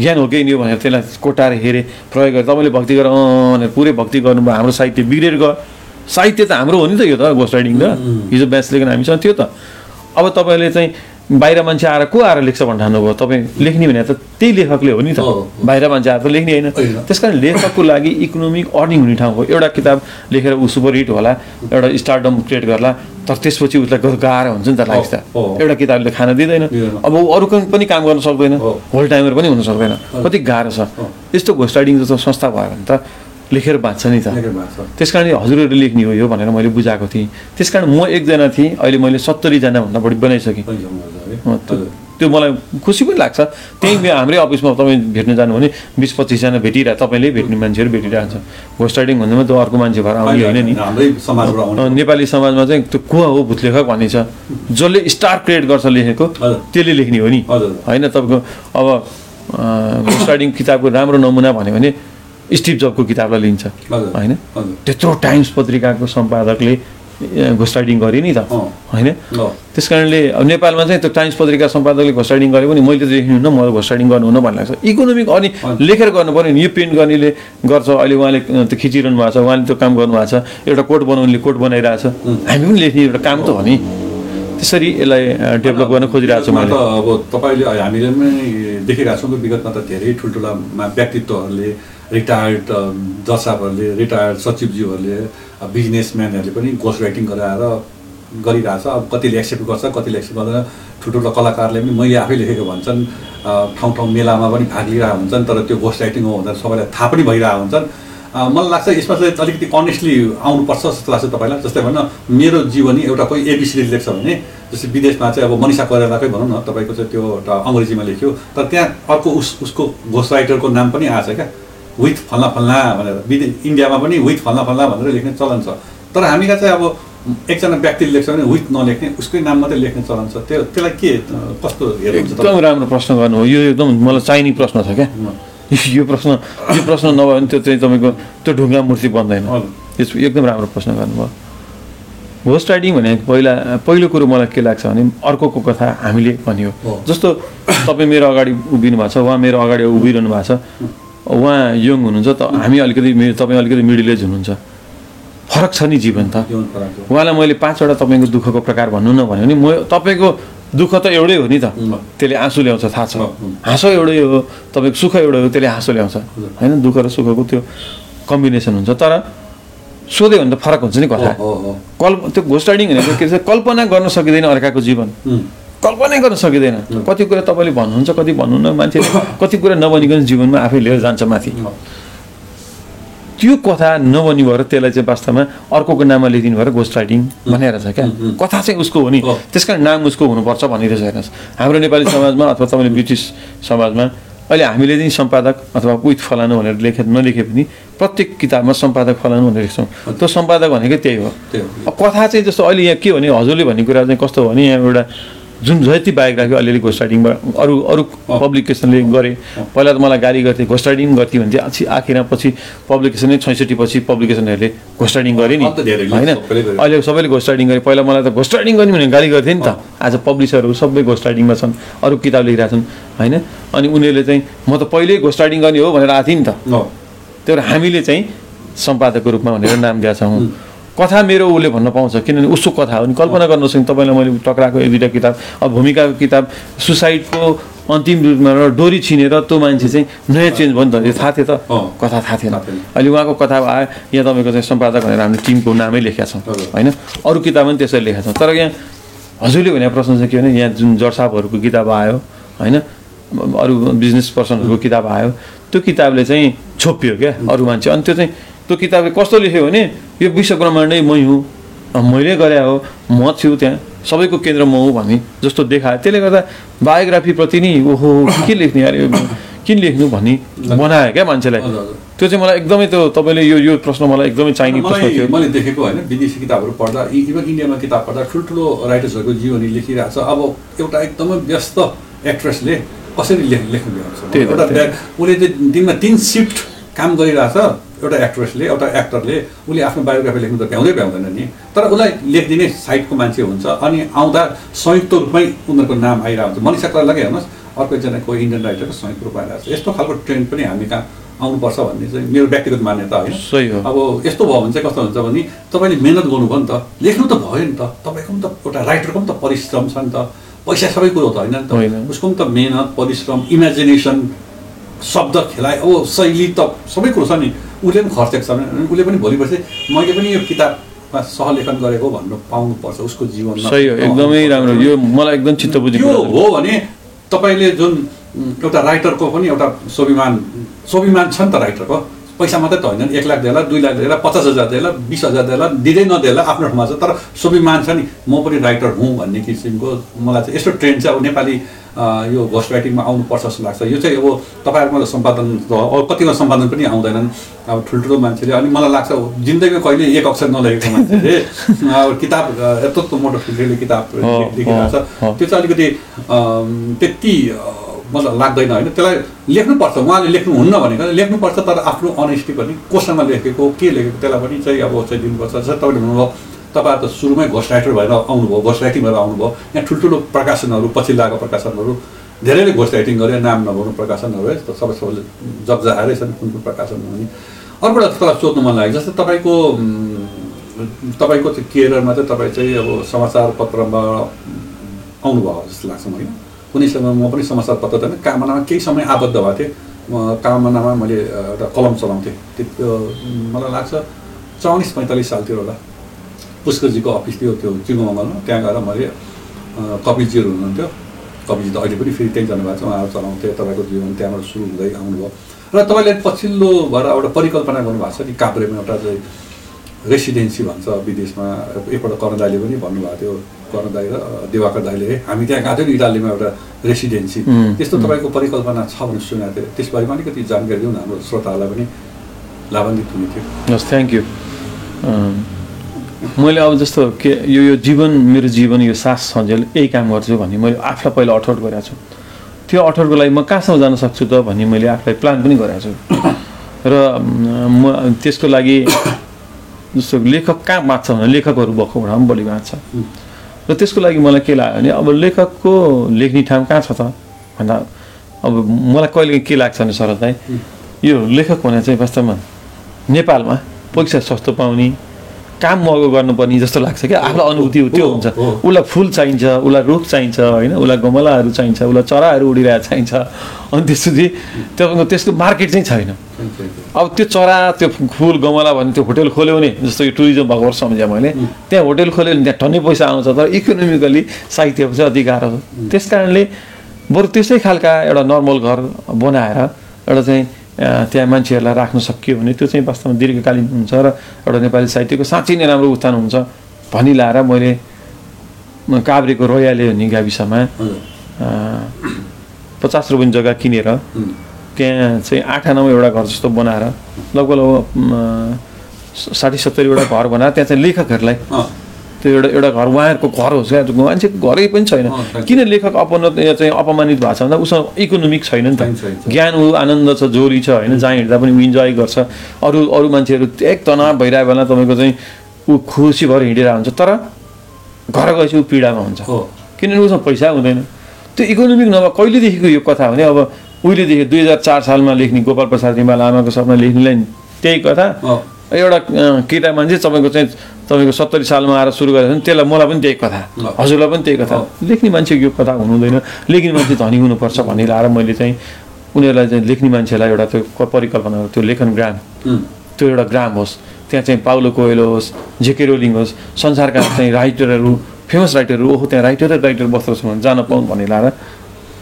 ज्ञान हो कि नि भनेर त्यसलाई कोटाएर हेरे प्रयोग गरे। तपाईँले भक्ति गर भनेर पुरै भक्ति गर्नुभयो। हाम्रो साहित्य बिग्रेर गयो। साहित्य त हाम्रो हो नि त यो त घोस्ट राइडिङ त। हिजो ब्याच लेख्न हामीसँग थियो त। अब तपाईँले चाहिँ बाहिर मान्छे आएर को आएर लेख्छ भनेर ठान्नुभयो तपाईँ लेख्ने भने त त्यही लेखकले हो नि त। बाहिर मान्छे आएर त लेख्ने होइन। त्यस कारण लेखकको लागि इकोनोमिक अर्निङ हुने ठाउँ हो एउटा किताब लेखेर ऊ सुपर हिट होला एउटा स्टार्डम क्रिएट गर्ला तर त्यसपछि उसलाई गाह्रो हुन्छ नि त लाइफ त हो, हो। एउटा किताबले खान दिँदैन। अब ऊ अरू पनि काम गर्न सक्दैन। होल टाइमर पनि हुन सक्दैन कति गाह्रो छ। यस्तो घोस्ट राइडिङ जस्तो संस्था भयो भने त लेखेर बाँच्छ नि त। त्यस कारण हजुरहरूले लेख्ने हो यो भनेर मैले बुझाएको थिएँ। त्यस कारण म एकजना थिएँ अहिले मैले सत्तरीजनाभन्दा बढी बनाइसकेँ। त्यो मलाई खुसी पनि लाग्छ। त्यही हाम्रै अफिसमा तपाईँ भेट्न जानु भने बिस पच्चिसजना भेटिरह तपाईँले भेट्ने मान्छेहरू भेटिरहेको छ घोस्ट राइडिङ भन्दामा त्यो अर्को मान्छे भएर आउने होइन नि। नेपाली समाजमा चाहिँ त्यो को हो भूतलेखक भन्ने छ जसले स्टार क्रिएट गर्छ लेखेको। त्यसले लेख्ने हो नि। होइन तपाईँको अब राइडिङ किताबको राम्रो नमुना भन्यो भने स्टिभ जबको किताबलाई लिन्छ। होइन। त्यत्रो टाइम्स पत्रिकाको सम्पादकले घोस्ट राइडिङ गरे नि त। होइन। त्यस कारणले अब नेपालमा चाहिँ त्यो टाइम्स पत्रिका सम्पादकले घोस्ट राइडिङ गरे पनि मैले त लेख्नुहुन्न म घोस्ट राइडिङ गर्नुहुन्न भन्ने लाग्छ। इकोनोमिक अनि लेखेर गर्नु पऱ्यो नि यो प्रिन्ट गर्नेले गर्छ। अहिले उहाँले त्यो खिचिरहनु भएको छ उहाँले त्यो काम गर्नुभएको छ। एउटा कोट बनाउनेले कोट बनाइरहेको छ हामी पनि लेख्ने एउटा काम त हो नि। त्यसरी यसलाई डेभलप गर्न खोजिरहेको छु मैले। अब तपाईँले हामीले पनि देखेका छौँ विगतमा त धेरै ठुल्ठुला व्यक्तित्वहरूले रिटायर्ड जसाबहरूले रिटायर्ड सचिवज्यूहरूले बिजनेसम्यानहरूले पनि गोस्ट राइटिङ गराएर गरिरहेछ। अब कतिले एक्सेप्ट गर्छ कतिले एक्सेप्ट गर्दैन। ठुल्ठुलो कलाकारले पनि मैले आफै लेखेको भन्छन् अ, ठाउँ ठाउँ मेलामा पनि भाग लिइरहेको हुन्छन् तर त्यो गोस्ट राइटिङ हो भनेर सबैलाई थाहा पनि भइरहेको हुन्छन्। मलाई लाग्छ यसमा चाहिँ अलिकति अनेस्टली आउनुपर्छ जस्तो लाग्छ तपाईँलाई। जस्तै भनौँ न मेरो जीवनी एउटा कोही एबिसिडी लेख्छ भने जस्तै विदेशमा चाहिँ अब मनिषा कोइरालाकै भनौँ न तपाईँको चाहिँ त्यो एउटा अङ्ग्रेजीमा लेख्यो। तर त्यहाँ अर्को उस उसको घोस्ट राइटरको नाम पनि आएको छ क्या। विथ फल्ना फल्ना भनेर। विदे इन्डियामा पनि विथ फल्ना फल्ना भनेर लेख्ने चलन छ। तर हामीका चाहिँ अब एकजना व्यक्तिले लेख्छ भने विथ नलेख्ने उसकै नाम मात्रै लेख्ने चलन छ। त्यो त्यसलाई के कस्तो हेर्नुहुन्छ एकदम राम्रो प्रश्न गर्नु हो। यो एकदम मलाई चाहिने प्रश्न छ क्या? यो प्रश्न यो प्रश्न नभयो भने त्यो चाहिँ तपाईँको त्यो ढुङ्गा मूर्ति बन्दैन। यस एकदम राम्रो प्रश्न गर्नुभयो। होस्ट राइडिङ भने पहिला पहिलो कुरो मलाई के लाग्छ भने अर्कोको कथा हामीले भनियो। जस्तो तपाईँ मेरो अगाडि उभिनु भएको छ उहाँ मेरो अगाडि उभिरहनु भएको छ। उहाँ यङ हुनुहुन्छ त हामी अलिकति मे- तपाईँ अलिकति मिडल एज हुनुहुन्छ। फरक छ नि जीवन त। उहाँलाई मैले पाँचवटा तपाईँको दुःखको प्रकार भन्नु न भन्यो भने म तपाईँको दुःख त एउटै हो नि त। त्यसले आँसु ल्याउँछ थाहा छ। हाँसो एउटै हो तपाईँको सुख एउटै हो त्यसले हाँसो ल्याउँछ। होइन दुःख र सुखको त्यो कम्बिनेसन हुन्छ। तर सोध्यो भने त फरक हुन्छ नि कथा। कल्प त्यो घोस्ट राइडिङ भनेको के छ कल्पना गर्न सकिँदैन अर्काको जीवन। कल्पनै गर्न सकिँदैन। कति कुरा तपाईँले भन्नुहुन्छ कति भन्नुहुन्न मान्छे कति कुरा नबनिकन जीवनमा आफै लिएर जान्छ माथि। त्यो कथा नबनी भएर त्यसलाई चाहिँ वास्तवमा अर्कोको नाममा लेखिदिनु भएर घोस्ट राइटिङ भनेर छ क्या। कथा चाहिँ उसको हो। त्यस कारण नाम उसको हुनुपर्छ भनिरहेछ हेर्नुहोस्। हाम्रो नेपाली समाजमा अथवा तपाईँले ब्रिटिस समाजमा अहिले हामीले चाहिँ सम्पादक अथवा विथ फलानु भनेर लेखे नलेखे पनि प्रत्येक किताबमा सम्पादक फलानु भनेर लेख्छौँ। त्यो सम्पादक भनेकै त्यही हो। कथा चाहिँ जस्तो अहिले यहाँ के भने हजुरले भन्ने कुरा चाहिँ कस्तो भने यहाँ एउटा जुन जति बायोग्राफी अलिअलि घोस्ट राइटिङबाट अरू अरू पब्लिकेसनले गरे। पहिला त मलाई गाली गर्थे घोस्ट राइटिङ गर्थे भने चाहिँ आखिरमा पछि पब्लिकेसनै छैसठी पछि पब्लिकेसनहरूले घोस्ट राइटिङ गरे नि। होइन। अहिले सबैले घोस्ट राइटिङ गरे। पहिला मलाई त घोस्ट राइटिङ गर्ने भने गाली गर्थे नि त। आज पब्लिसरहरू सबै घोस्ट राइटिङमा छन् अरू किताब लेखिरहेको छन् होइन? अनि उनीहरूले चाहिँ म त पहिल्यै घोस्ट राइटिङ गर्ने हो भनेर आएको थिएँ नि त। त्यही भएर हामीले चाहिँ सम्पादकको रूपमा भनेर नाम दिएका छौँ। कथा मेरो उसले भन्न पाउँछ किनभने उसको कथा हो। नि कल्पना गर्न सक्छ तपाईँलाई मैले टक्राएको एक दुईवटा किताब अब भूमिकाको किताब सुसाइडको अन्तिम रूपमा र डोरी छिनेर त्यो मान्छे चाहिँ नयाँ चेन्ज भयो नि त। यो थाहा थियो त। कथा थाहा थिएन। अहिले उहाँको कथा आयो यहाँ तपाईँको चाहिँ सम्पादक भनेर हामीले टिमको नामै लेखेका छौँ। होइन? अरू किताब पनि त्यसरी लेखेका छौँ। तर यहाँ हजुरले भनेको प्रश्न चाहिँ के भने यहाँ जुन जर्सापहरूको किताब आयो होइन? अरू बिजनेस पर्सनहरूको किताब आयो त्यो किताबले चाहिँ छोपियो क्या अरू मान्छे। अनि त्यो चाहिँ त्यो किताबले कस्तो लेख्यो भने यो विश्व ब्रह्माण्डै मै हुँ मैले गरे हो म छु त्यहाँ सबैको केन्द्र म हुँ भन्ने जस्तो देखायो। त्यसले गर्दा बायोग्राफीप्रति नि ओहो के लेख्ने अरे किन लेख्नु? भन्ने बनायो क्या मान्छेलाई। त्यो चाहिँ मलाई एकदमै त्यो तपाईँले यो यो प्रश्न मलाई एकदमै चाहिने प्रश्न थियो। मैले देखेको होइन विदेशी किताबहरू पढ्दा इभन इन्डियामा किताब पढ्दा ठुल्ठुलो राइटर्सहरूको जीवनी लेखिरहेको छ। अब एउटा एकदमै व्यस्त एक्ट्रेसले कसरी लेख लेख्नु एउटा उसले चाहिँ दिनमा तिन सिफ्ट काम गरिरहेछ। एउटा एक्ट्रेसले एउटा एक्टरले उसले आफ्नो बायोग्राफी लेख्नु त भ्याउँदै भ्याउँदैन नि। तर उसलाई लेखिदिने साइडको मान्छे हुन्छ अनि आउँदा संयुक्त रूपमै उनीहरूको नाम आइरहेको हुन्छ। मनिषा कोइरालाकै हेर्नुहोस् अर्को एकजना कोही इन्डियन राइटरको संयुक्त रूपमा आइरहेको छ। यस्तो खालको ट्रेन्ड पनि हामी कहाँ आउनुपर्छ भन्ने चाहिँ मेरो व्यक्तिगत मान्यता होइन अब यस्तो भयो भने चाहिँ कस्तो हुन्छ भने तपाईँले मिहिनेत गर्नुभयो नि त लेख्नु त भयो नि त तपाईँको पनि त एउटा राइटरको पनि त परिश्रम छ नि त। पैसा सबै कुरो त होइन नि। त। उसको पनि त मेहनत परिश्रम इमेजिनेसन शब्द खेलाइ अब शैली त सबै कुरो छ नि। उसले पनि खर्चेको छ। भने उसले पनि भोलि पर्सि मैले पनि यो किताबमा सहलेखन गरेको भन्नु पाउनुपर्छ उसको जीवनमा। सही हो एकदमै राम्रो। यो मलाई एकदम चित्त त्यो कुरा हो। भने तपाईँले जुन एउटा राइटरको पनि एउटा स्वाभिमान स्वाभिमान छ नि त राइटरको। पैसा मात्रै त होइन नि एक लाख देला दुई लाख देला पचास हजार देला बिस हजार देला दिँदै नदेला आफ्नो ठाउँमा छ। तर स्वाभिमान छ नि म पनि राइटर हुँ भन्ने किसिमको मलाई चाहिँ यस्तो ट्रेन्ड चाहिँ अब नेपाली यो घोस्ट राइटिङमा आउनुपर्छ जस्तो लाग्छ। यो चाहिँ अब तपाईँहरूमा सम्पादन अब कतिमा सम्पादन पनि आउँदैनन्। अब ठुल्ठुलो मान्छेले अनि मलाई लाग्छ जिन्दगीमा कहिले एक अक्षर नलेखेको मान्छेले *laughs* अब किताब यत्रो मोटो ठुल्ठुलो किताब लेखिरहेको छ। त्यो चाहिँ अलिकति त्यति मलाई लाग्दैन होइन। त्यसलाई लेख्नुपर्छ। उहाँले लेख्नुहुन्न भनेको लेख्नुपर्छ तर आफ्नो अनेस्टी पनि कोसँग लेखेको के लेखेको त्यसलाई पनि चाहिँ अब चाहिँ दिनुपर्छ। जस्तै तपाईँले भन्नुभयो तपाईँहरू त सुरुमै घोस्ट राइटर भएर आउनुभयो घोस्ट राइटिङ भएर आउनुभयो। यहाँ ठुल्ठुलो प्रकाशनहरू पछि लागेको प्रकाशनहरू धेरैले घोस्ट राइटिङ गरे नाम नभनु प्रकाशनहरू है सबै सबैले जब्जाएरै छन् कुन कुन प्रकाशन हुने। अर्को एउटा तपाईँलाई सोध्नु मन लाग्यो जस्तै तपाईँको तपाईँको चाहिँ केरियरमा चाहिँ तपाईँ चाहिँ अब समाचार पत्रमा आउनुभयो जस्तो लाग्छ मलाई। कुनै समय म पनि समाचार पत्र त कामनामा केही समय आबद्ध भएको थिएँ। म कामनामा मैले एउटा कलम चलाउँथेँ। त्यो मलाई लाग्छ चौबिस पैँतालिस सालतिर होला। पुष्करजीको अफिस थियो त्यो चिङ्गोमङ्गलमा। त्यहाँ गएर मैले कपिलजीहरू हुनुहुन्थ्यो। कपिलजी त अहिले पनि फेरि त्यहीँ जानुभएको छ। उहाँहरू चलाउँथे तपाईँको जीवन त्यहाँबाट सुरु हुँदै आउनुभयो। र तपाईँले पछिल्लो भएर एउटा परिकल्पना गर्नुभएको छ नि काभ्रेमा एउटा चाहिँ रेसिडेन्सी भन्छ विदेशमा। एकपल्ट कर्ण दाईले पनि भन्नुभएको थियो कर्ण दाई र दिवाकर दाईले है हामी त्यहाँ गएको थियौँ इटालीमा एउटा रेसिडेन्सी। त्यस्तो तपाईँको परिकल्पना छ भनेर सुनेको थिएँ। त्यसबारेमा अलिकति जानकारी दिउँ न हाम्रो श्रोताहरूलाई पनि। लाभान्वित हुने थियो। हस् थ्याङ्क यू मैले अब जस्तो के यो यो जीवन मेरो जीवन यो सास सन्जेल यही काम गर्छु भन्ने मैले आफूलाई पहिला अठोट गरेको छु। त्यो अठोटको लागि म कहाँसम्म जान सक्छु त भन्ने मैले आफूलाई प्लान पनि गरेको छु। र म त्यसको लागि जस्तो लेखक कहाँ बाँच्छ भने लेखकहरू भएको पनि बढी बाँच्छ। र त्यसको लागि मलाई के लाग्यो भने अब लेखकको लेख्ने ठाउँ कहाँ छ त? भन्दा अब मलाई कहिले के लाग्छ भने भाइ यो लेखक भने चाहिँ वास्तवमा नेपालमा पैसा सस्तो पाउने काम महँगो गर्नुपर्ने जस्तो लाग्छ क्या? आफूलाई अनुभूति त्यो हुन्छ। उसलाई फुल चाहिन्छ उसलाई रुख चाहिन्छ होइन? उसलाई गमलाहरू चाहिन्छ उसलाई चराहरू उडिरहेको चाहिन्छ। अनि त्यसपछि तपाईँको त्यसको मार्केट चाहिँ छैन। अब त्यो चरा त्यो फुल गमला भने त्यो होटेल खोल्यो भने जस्तो यो टुरिज्म भएको वर्ष सम्झेँ मैले त्यहाँ होटेल खोल्यो भने त्यहाँ टन्नै पैसा आउँछ तर इकोनोमिकली साहित्यको चाहिँ अति गाह्रो छ त्यस कारणले बरु त्यस्तै खालका एउटा नर्मल घर बनाएर एउटा चाहिँ त्यहाँ मान्छेहरूलाई राख्न सकियो भने त्यो चाहिँ वास्तवमा दीर्घकालीन हुन्छ र एउटा नेपाली साहित्यको साँच्चै नै राम्रो उत्थान हुन्छ भनी लाएर मैले काभ्रेको रोयाले भन्ने गाविसमा पचास रुपियाँ जग्गा किनेर त्यहाँ चाहिँ आठ एउटा घर जस्तो बनाएर लगभग लगभग साठी सत्तरीवटा घर बनाएर त्यहाँ चाहिँ लेखकहरूलाई त्यो एउटा एउटा घर उहाँहरूको घर होस् क्या मान्छेको घरै पनि छैन। किन लेखक अपनत या चाहिँ अपमानित भएको छ भन्दा उसँग इकोनोमिक छैन नि त। ज्ञान ऊ आनन्द छ जोरी छ होइन जहाँ हिँड्दा पनि ऊ इन्जोय गर्छ। अरू अरू मान्छेहरू एक तनाव भइरहेको बेला तपाईँको चाहिँ ऊ खुसी भएर हिँडिरहेको हुन्छ तर घर गएपछि ऊ पीडामा हुन्छ। हो। किनभने उसँग पैसा हुँदैन। त्यो इकोनोमिक नभए कहिलेदेखिको यो कथा भने अब उहिलेदेखि दुई हजार चार सालमा लेख्ने गोपाल प्रसाद रिमाल आमाको सपना लेख्नेलाई नि त्यही कथा। एउटा केटा मान्छे तपाईँको चाहिँ तपाईँको सत्तरी सालमा आएर सुरु गरेको छ भने त्यसलाई मलाई पनि त्यही कथा। हजुरलाई पनि त्यही कथा। लेख्ने मान्छेको यो कथा हुनु हुँदैन। लेख्ने मान्छे धनी हुनुपर्छ भन्ने लाएर मैले चाहिँ उनीहरूलाई चाहिँ लेख्ने मान्छेलाई एउटा त्यो परिकल्पना त्यो लेखन ग्राम। त्यो एउटा ग्राम होस्। त्यहाँ चाहिँ पाउलो कोएलो होस् जेके रोलिङ होस् संसारका चाहिँ राइटरहरू फेमस राइटरहरू ओहो त्यहाँ राइटर र राइटर बस्दो छ भने जान पाउँ भन्ने लाएर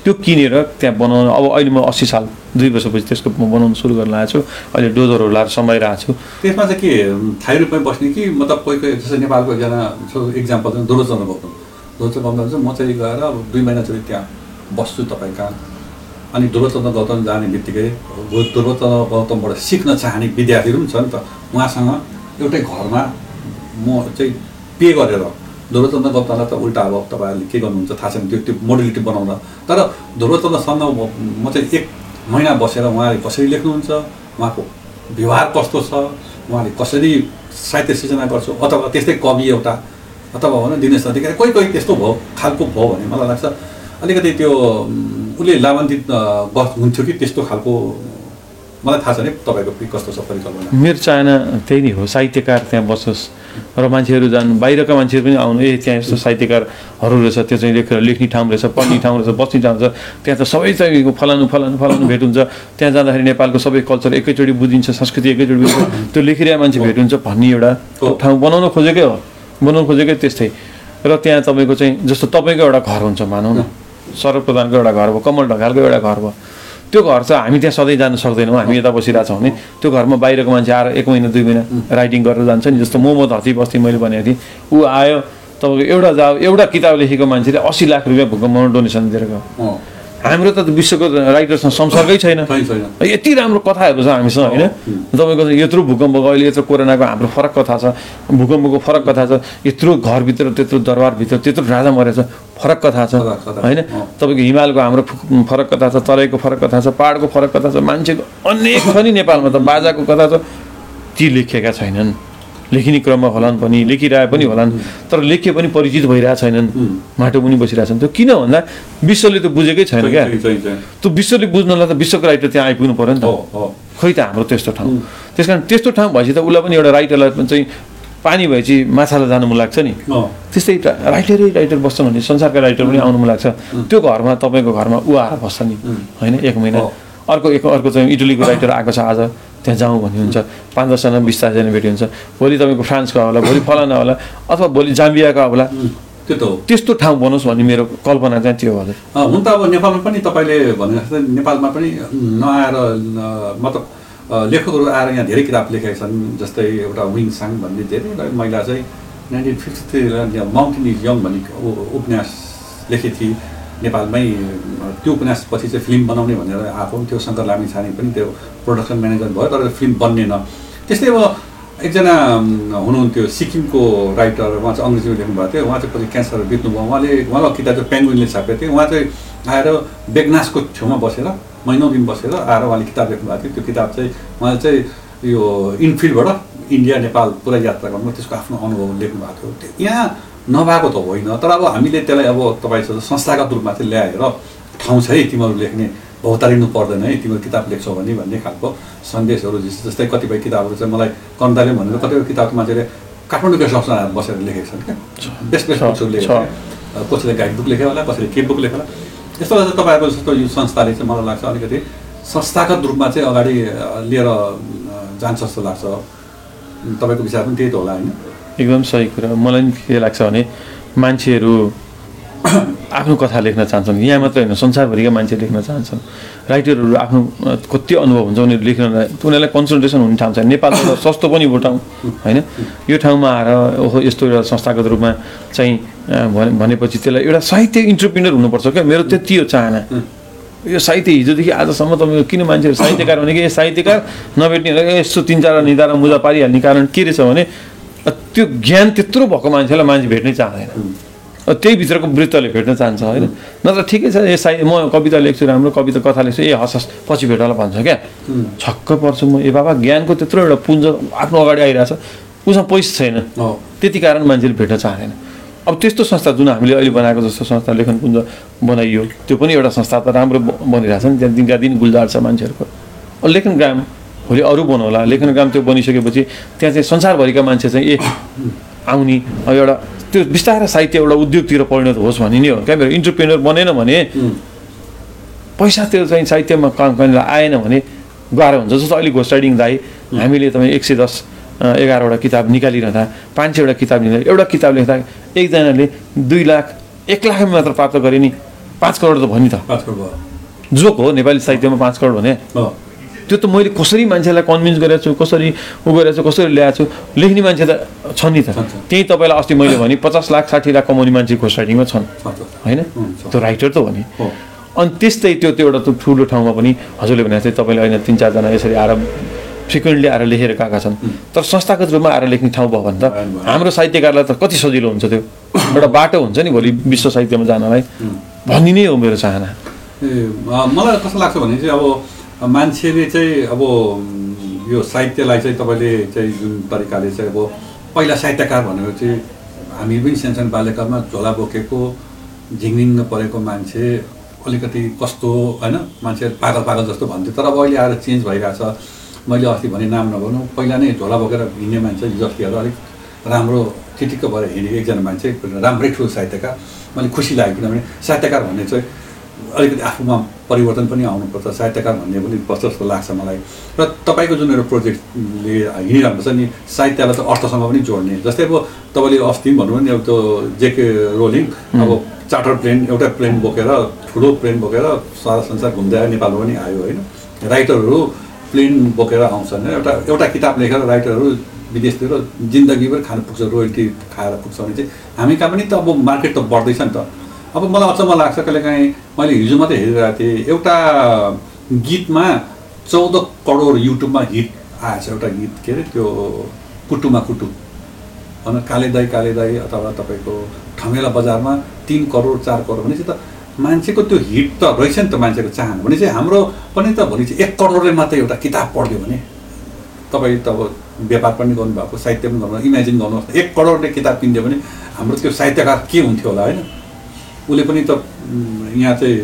त्यो किनेर त्यहाँ बनाउनु अब अहिले म अस्सी साल दुई वर्षपछि त्यसको म बनाउनु सुरु गर्न लागेको छु। अहिले डोजरहरू लाएर समाइरहेको छु। त्यसमा चाहिँ के थाई रूपमै बस्ने कि मतलब कोही कोही जस्तै नेपालको एकजना इक्जाम्पल चाहिँ दुरोचन्द्र गौतम दुरोचन्द्र गौतम चाहिँ म चाहिँ गएर अब दुई महिनाचोटि त्यहाँ बस्छु तपाईँ कहाँ। अनि दुरोचन्द्र गौतम जाने बित्तिकै दुरोचन्द्र गौतमबाट सिक्न चाहने विद्यार्थीहरू पनि छ नि त। उहाँसँग एउटै घरमा म चाहिँ पे गरेर ध्रुवचन्द्र गौतमलाई त उल्टा अब तपाईँहरूले के गर्नुहुन्छ? थाहा छैन त्यो त्यो मोडलिटी बनाउँदा तर ध्रुवचन्द्रसँग म चाहिँ एक महिना बसेर उहाँले कसरी लेख्नुहुन्छ उहाँको व्यवहार कस्तो छ उहाँले कसरी साहित्य सिर्जना गर्छु अथवा त्यस्तै कवि एउटा अथवा भनौँ दिनेश अधिकारी कोही कोही त्यस्तो भयो खालको भयो भने मलाई लाग्छ। अलिकति त्यो उसले लाभान्वित हुन्थ्यो कि त्यस्तो खालको मलाई थाहा छ नि तपाईँको कस्तो छ परिकल्पना मेरो चाहना त्यही नै हो साहित्यकार त्यहाँ बसोस् र मान्छेहरू जानु बाहिरका मान्छेहरू पनि आउनु ए त्यहाँ यस्तो साहित्यकारहरू रहेछ त्यो चाहिँ लेखेर लेख्ने ठाउँ रहेछ पढ्ने ठाउँ रहेछ बस्ने ठाउँ रहेछ त्यहाँ त सबै चाहिँ फलानु फलानु फलानु भेट हुन्छ। त्यहाँ जाँदाखेरि नेपालको सबै कल्चर एकैचोटि बुझिन्छ संस्कृति एकैचोटि बुझिन्छ त्यो लेखिरहेको मान्छे भेट हुन्छ भन्ने एउटा। ठाउँ बनाउन खोजेकै हो बनाउन खोजेकै त्यस्तै। र त्यहाँ तपाईँको चाहिँ जस्तो तपाईँको एउटा घर हुन्छ भनौँ न। शरद प्रधानको एउटा घर भयो कमल ढकालको एउटा घर भयो। त्यो घर चाहिँ हामी त्यहाँ सधैँ जान सक्दैनौँ हामी यता बसिरहेको छौँ भने त्यो घरमा बाहिरको मान्छे आएर एक महिना दुई महिना राइटिङ गरेर जान्छ नि जस्तो मोमो धरती बस्ती मैले भनेको थिएँ। ऊ आयो तपाईँको एउटा जा एउटा किताब लेखेको मान्छेले असी लाख रुपियाँ भूकम्पमा डोनेसन दिएर गयो। हाम्रो त विश्वको राइटरसँग संसर्गै छैन। यति राम्रो कथाहरू छ हामीसँग होइन? तपाईँको यत्रो भूकम्पको अहिले यत्रो कोरोनाको हाम्रो फरक कथा छ भूकम्पको फरक कथा छ यत्रो घरभित्र त्यत्रो दरबारभित्र त्यत्रो राजा मरेछ फरक कथा छ। होइन। तपाईँको हिमालको हाम्रो फरक कथा छ तराईको फरक कथा छ पाहाडको फरक कथा छ मान्छेको अनेक छ नि नेपालमा त बाजाको कथा छ ती लेखेका छैनन्। लेखिने क्रममा होलान् पनि लेखिरहे पनि होलान् तर लेखे पनि परिचित भइरहेको छैनन् माटो पनि बसिरहेछन् त्यो किन भन्दा विश्वले त बुझेकै छैन क्या। त्यो विश्वले बुझ्नलाई त विश्वको राइटर त्यहाँ आइपुग्नु पऱ्यो नि त। खोइ त हाम्रो त्यस्तो ठाउँ। त्यस कारण त्यस्तो ठाउँ भएपछि त उसलाई पनि एउटा राइटरलाई पनि चाहिँ पानी भएपछि माछालाई जानु मन लाग्छ नि। त्यस्तै राइटरै राइटर बस्छन् भने संसारका राइटर पनि आउनु मन लाग्छ। त्यो घरमा तपाईँको घरमा ऊ आएर बस्छ नि। होइन एक महिना। अर्को एक अर्को चाहिँ इटलीको *coughs* राइटर आएको छ आज। त्यहाँ जाउँ भन्ने हुन्छ। पाँच दसजना बिस दसजना भेटी हुन्छ। भोलि तपाईँको फ्रान्सको होला भोलि फलाना होला अथवा भोलि जाम्बियाका होला त्यो त हो। त्यस्तो ठाउँ बनोस् भन्ने मेरो कल्पना चाहिँ त्यो हजुर हुन त अब नेपालमा पनि तपाईँले भने जस्तै नेपालमा पनि नआएर मतलब लेखकहरू आएर यहाँ धेरै किताब लेखेका छन् जस्तै एउटा विङ साङ भन्ने धेरै महिला चाहिँ nineteen fifty three mountain is young भन्ने उपन्यास लेखेकी। थिए नेपालमै त्यो उपन्यास पछि चाहिँ फिल्म बनाउने भनेर आएको त्यो शङ्कर लामी छाने पनि त्यो प्रोडक्सन म्यानेजर भयो तर फिल्म बन्नेन। त्यस्तै अब एकजना हुनुहुन्थ्यो सिक्किमको राइटर उहाँ चाहिँ अङ्ग्रेजीमा लेख्नुभएको थियो। उहाँ चाहिँ पछि क्यान्सर बित्नुभयो। उहाँले उहाँको किताब चाहिँ पेङ्गुइनले छापेको थियो। उहाँ चाहिँ आएर बेगनासको छेउमा बसेर महिनौ दिन बसेर आएर उहाँले किताब लेख्नुभएको थियो। त्यो किताब चाहिँ उहाँले चाहिँ यो इनफिल्डबाट इन्डिया नेपाल पुरा यात्रा गर्नु त्यसको आफ्नो अनुभव लेख्नु भएको थियो। यहाँ नभएको त होइन तर अब हामीले त्यसलाई अब तपाईँसँग संस्थागत रूपमा चाहिँ ल्याएर ठाउँ छ है तिमीहरू लेख्ने भौतारिनु पर्दैन है तिमीहरू किताब लेख्छौ भने भन्ने खालको सन्देशहरू जस- जस्तै कतिपय किताबहरू चाहिँ मलाई कन्दाले भनेर कतिपय किताब मान्छेले काठमाडौँ गेस्ट हाउसमा बसेर लेखेका छन् क्या। बेस्ट बेस्ट बुक्सहरू लेखेको। कसैले गाइड बुक लेख्यो होला कसैले के बुक लेख्यो होला। यस्तो गर्दा तपाईँहरूको जस्तो यो संस्थाले चाहिँ मलाई लाग्छ अलिकति संस्थागत रूपमा चाहिँ अगाडि लिएर जान्छ जस्तो लाग्छ। तपाईँको विचार पनि त्यही त होला होइन। एकदम सही कुरा मलाई नि के लाग्छ भने मान्छेहरू *coughs* आफ्नो कथा लेख्न चाहन्छन्। यहाँ मात्रै होइन संसारभरिका मान्छे लेख्न चाहन्छन्। राइटरहरू आफ्नो कति अनुभव हुन्छ उनीहरू लेख्न उनीहरूलाई कन्सन्ट्रेसन हुने ठाउँ छ नेपाल त सस्तो पनि ठाउँ होइन? यो ठाउँमा आएर ओहो यस्तो एउटा संस्थागत रूपमा चाहिँ भनेपछि त्यसलाई एउटा साहित्य इन्टरप्रिनर हुनुपर्छ क्या। मेरो त्यति हो चाहना। यो साहित्य हिजोदेखि आजसम्म तपाईँको किन मान्छेहरू साहित्यकार भने कि? ए साहित्यकार नभेट्ने यस्तो तिन चारवटा निधारा मुजा पारिहाल्ने कारण के रहेछ भने त्यो ज्ञान त्यत्रो भएको मान्छेलाई मान्छे भेट्नै चाहँदैन। त्यही भित्रको वृत्तले भेट्न चाहन्छ होइन? नत्र ठिकै छ ए म कविता लेख्छु राम्रो कविता कथा लेख्छु ए हस् हस् पछि भेटौँला भन्छ क्या। छक्क पर्छु म। ए बाबा ज्ञानको त्यत्रो एउटा पुञ्ज आफ्नो अगाडि आइरहेछ। उसँग पैसा छैन। त्यति कारण मान्छेले भेट्न चाहँदैन अब त्यस्तो संस्था जुन हामीले अहिले बनाएको जस्तो संस्था लेखन पुञ्ज बनाइयो त्यो पनि एउटा संस्था त राम्रो बनिरहेछ नि। त्यहाँ दिनका दिन गुलजार छ मान्छेहरूको। लेखन ग्राम भोलि अरू बनाउला लेखन ग्राम त्यो बनिसकेपछि त्यहाँ चाहिँ संसारभरिका मान्छे चाहिँ ए आउने अब एउटा त्यो बिस्तारै साहित्य एउटा उद्योगतिर परिणत होस् भन्ने नै हो। क्या मेरो इन्टरप्रेनर बनेन भने पैसा त्यो चाहिँ साहित्यमा काम गर्नेलाई आएन भने गाह्रो हुन्छ। जस्तो अहिले घोस्ट राइडिङ दाई हामीले तपाईँ एक सय दस एघारवटा किताब निकालिरहँदा पाँच सयवटा किताब निकाले एउटा किताब लेख्दा एकजनाले दुई लाख एक लाखमा मात्र प्राप्त गरे नि पाँच करोड त नि त। जोक हो नेपाली साहित्यमा पाँच करोड भने। त्यो त मैले कसरी मान्छेलाई कन्भिन्स गरेको छु कसरी उ गरेको छु कसरी ल्याएको छु लेख्ने मान्छे त छ नि त। त्यही तपाईँलाई अस्ति मैले भने पचास लाख साठी लाख कमाउने मान्छे घोस्ट राइडिङमा छन्। होइन। त्यो राइटर त हो नि। अनि त्यस्तै त्यो त्यो एउटा ठुलो ठाउँमा पनि हजुरले भने चाहिँ तपाईँले होइन तिन चारजना यसरी आएर फ्रिक्वेन्टली आएर लेखेर गएका छन्। तर संस्थागत रूपमा आएर लेख्ने ठाउँ भयो भने त। हाम्रो साहित्यकारलाई त कति सजिलो हुन्छ त्यो। एउटा बाटो हुन्छ नि भोलि विश्व साहित्यमा जानलाई। भन्ने नै हो मेरो चाहना। ए, मलाई कस्तो लाग्छ भने चाहिँ अब मान्छेले चाहिँ अब यो साहित्यलाई चाहिँ तपाईँले चाहिँ जुन तरिकाले चाहिँ अब पहिला साहित्यकार भनेको चाहिँ हामी पनि सानसानो बाल्यकालमा झोला बोकेको झिङ्गिङ परेको मान्छे अलिकति कस्तो होइन मान्छे पागल पागल जस्तो भन्थ्यो। तर अब अहिले आएर चेन्ज भइरहेछ। मैले अस्ति भने नाम नभनौँ पहिला नै झोला बोकेर हिँड्ने मान्छे हेर्दा अलिक राम्रो चिटिक्क भएर हिँडेको एकजना मान्छे राम्रै ठुलो साहित्यकार। मैले खुसी लाग्यो किनभने साहित्यकार भन्ने चाहिँ अलिकति आफूमा परिवर्तन पनि आउनुपर्छ साहित्यकार भन्ने पनि पर्छ जस्तो लाग्छ मलाई। र तपाईँको जुन एउटा प्रोजेक्टले हिँडिरहेको छ नि साहित्यलाई त अर्थसँग पनि जोड्ने। जस्तै अब तपाईँले अस्ति पनि भन्नुभयो नि अब त्यो जेके रोलिङ अब चार्टर प्लेन एउटा प्लेन बोकेर ठुलो प्लेन बोकेर सारा संसार घुम्दै नेपालमा पनि आयो होइन? राइटरहरू प्लेन बोकेर आउँछन् एउटा एउटा किताब लेखेर राइटरहरू विदेशतिर जिन्दगीभर खानु पुग्छ रोयल्टी खाएर पुग्छ भने चाहिँ हामी कहाँ पनि त अब मार्केट त बढ्दैछ नि त। अब मलाई अचम्म लाग्छ कहिलेकाहीँ। मैले हिजो मात्रै हेरिरहेको थिएँ। एउटा गीतमा चौध करोड युट्युबमा हिट आएछ। एउटा गीत के अरे त्यो? कुटुमा कुटु होइन काले दाई काले दाई अथवा तपाईँको ठमेला बजारमा तिन करोड चार करोड भनेपछि त मान्छेको त्यो हिट त रहेछ नि त मान्छेको चाहना। भने चाहिँ हाम्रो पनि त भोलि चाहिँ एक करोडले मात्रै एउटा किताब पढ्यो भने तपाईँ त अब व्यापार पनि गर्नुभएको साहित्य पनि गर्नु इमेजिन गर्नुहोस् एक करोडले किताब किनिदियो भने हाम्रो त्यो साहित्यकार के हुन्थ्यो होला होइन? उसले पनि त यहाँ चाहिँ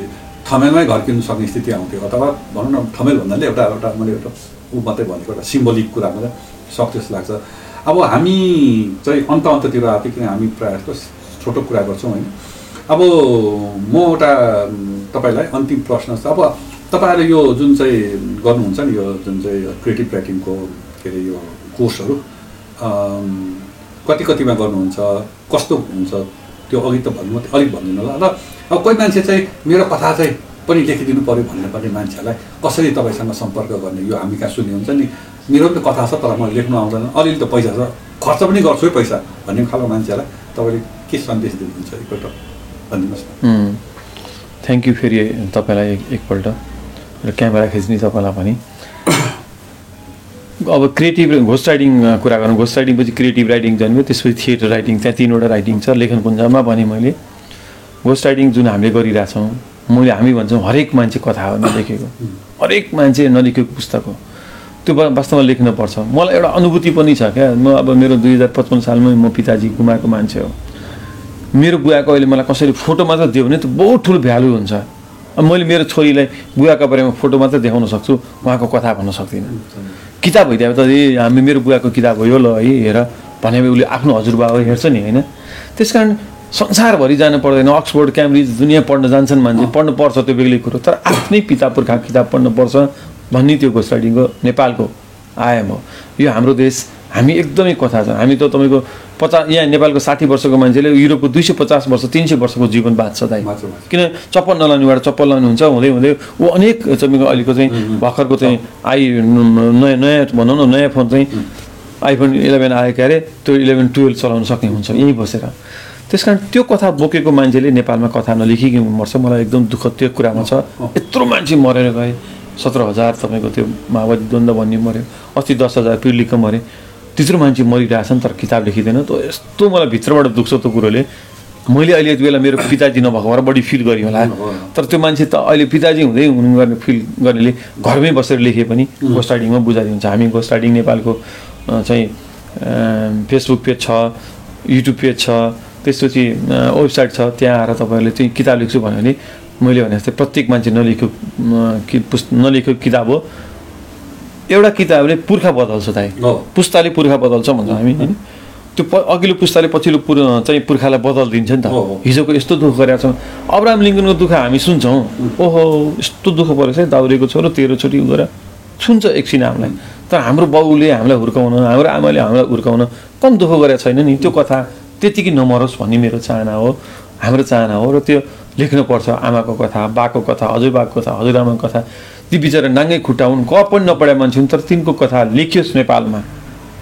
थमेलमै घर किन्नु सक्ने स्थिति आउँथ्यो। अथवा भनौँ न थमेल भन्नाले एउटा एउटा मैले एउटा ऊ मात्रै भनेको एउटा सिम्बोलिक कुरा मात्रै सक्छ जस्तो लाग्छ। अब हामी चाहिँ अन्त अन्ततिर आएको किन हामी प्रायः जस्तो छोटो कुरा गर्छौँ होइन? अब म एउटा तपाईँलाई अन्तिम प्रश्न छ। अब तपाईँहरूले यो जुन चाहिँ गर्नुहुन्छ नि यो जुन चाहिँ क्रिएटिभ राइटिङको के अरे यो कोर्सहरू कति कतिमा गर्नुहुन्छ? कस्तो हुन्छ त्यो अघि त भन्नु अलिक भनिदिनु होला र अब कोही मान्छे चाहिँ मेरो कथा चाहिँ पनि लेखिदिनु पऱ्यो भन्ने पनि मान्छेहरूलाई कसरी तपाईँसँग सम्पर्क गर्ने यो हामी कहाँ सुन्ने हुन्छ नि? मेरो पनि कथा छ तर मलाई लेख्नु आउँदैन। अलिअलि त पैसा छ। खर्च पनि गर्छु है पैसा भन्ने खालको मान्छेलाई तपाईँले के सन्देश दिनुहुन्छ एकपल्ट भनिदिनुहोस् न। थ्याङ्क यू फेरि तपाईँलाई एक एकपल्ट। र क्यामेरा खिच्ने तपाईँलाई पनि। अब क्रिएटिभ घोस्ट राइटिङ कुरा गरौँ घोस्ट राइटिङ पछि क्रिएटिभ राइटिङ जन्मियो त्यसपछि थिएटर राइटिङ त्यहाँ तिनवटा राइटिङ छ लेखन पुञ्जमा भने मैले घोस्ट राइटिङ जुन हामीले गरिरहेछौँ मैले हामी भन्छौँ हरेक मान्छे कथा हो नलेखेको। हरेक मान्छे नलेखेको पुस्तक हो। त्यो वास्तवमा लेख्नुपर्छ मलाई एउटा अनुभूति पनि छ क्या। म अब मेरो दुई हजार पचपन्न सालमै म पिताजी गुमाएको मान्छे हो। मेरो बुवाको अहिले मलाई कसैले फोटो मात्र दियो भने त बहुत ठुलो भ्यालु हुन्छ। अब मैले मेरो छोरीलाई बुवाको बारेमा फोटो मात्र देखाउन सक्छु उहाँको कथा भन्न सक्दिनँ। किताब भइदियो त हामी मेरो बुवाको किताब हो यो ल है हेर। भने उसले आफ्नो हजुरबा हेर्छ नि होइन? त्यस कारण संसारभरि जानु पर्दैन। अक्सफोर्ड क्याम्ब्रिज दुनियाँ पढ्न जान्छन् मान्छे। पढ्नु पर्छ त्यो बेग्लै कुरो। तर आफ्नै पिता पुर्खा किताब पढ्नु पर्छ भन्ने त्यो राइटिङको नेपालको आयाम हो। यो हाम्रो देश हामी एकदमै कथा छ। हामी त तपाईँको पचास यहाँ नेपालको साठी वर्षको मान्छेले युरोपको दुई सय पचास वर्ष तिन सय वर्षको जीवन बाँच्छ दाइ। किन चप्पल नलाउनेबाट चप्पल लाउनु हुन्छ हुँदै हुँदै ऊ अनेक तपाईँको अहिलेको चाहिँ भर्खरको चाहिँ आई नयाँ नयाँ भनौँ न नयाँ फोन चाहिँ आइफोन इलेभेन आयो के अरे त्यो इलेभेन टुवेल्भ चलाउन सक्ने हुन्छ यहीँ बसेर। त्यस कारण त्यो कथा बोकेको मान्छेले नेपालमा कथा नलेखिकन मर्छ मलाई एकदम दुःख त्यो कुरामा छ। यत्रो मान्छे मरेर गए। सत्र हजार तपाईँको त्यो माओवादी द्वन्द्व भन्ने मऱ्यो। अस्ति दस हजार पिर्लिकको मरे। त्यत्रो मान्छे मरिरहेछन् तर किताब लेखिँदैन त यस्तो मलाई भित्रबाट दुख्छ त्यो कुरोले। मैले अहिले यति बेला मेरो पिताजी नभएको भएर बढी फिल गरेँ होला। तर त्यो मान्छे त अहिले पिताजी हुँदै हुनु गर्ने फिल गर्नेले घरमै बसेर लेखे पनि गोस्ट राइडिङमा बुझाइदिन्छ हामी गोस्ट राइडिङ नेपालको चाहिँ फेसबुक पेज छ युट्युब पेज छ त्यसपछि वेबसाइट छ। त्यहाँ आएर तपाईँहरूले चाहिँ किताब लेख्छु भन्यो भने मैले भने जस्तै प्रत्येक मान्छे नलेखेको कि पुस् नलेखेको किताब हो। एउटा किताबले पुर्खा बदल्छ दाइ। पुस्ताले पुर्खा बदल्छ भन्छ हामी होइन? त्यो प अघिल्लो पुस्ताले पछिल्लो पुर चाहिँ पुर्खालाई बदलिदिन्छ नि त। हिजोको यस्तो दुःख गरेका छौँ। अब्राहम लिङ्कनको दुःख हामी सुन्छौँ। ओहो यस्तो दुःख परेछ है दाउरेको छोरो तेरो छोरी उ गरेर सुन्छ एकछिन हामीलाई। तर हाम्रो बाउले हामीलाई हुर्काउन हाम्रो आमाले हामीलाई हुर्काउन कम दुःख गरेका छैन नि। त्यो कथा त्यतिकै नमरोस् भन्ने मेरो चाहना हो हाम्रो चाहना हो। र त्यो लेख्नुपर्छ आमाको कथा बाको कथा हजुरबाको कथा हजुरआमाको कथा। ती बिचरा नाङ्गै खुट्टा हुन् क पनि नपढाए मान्छे हुन् तर तिनको कथा लेखियोस् नेपालमा।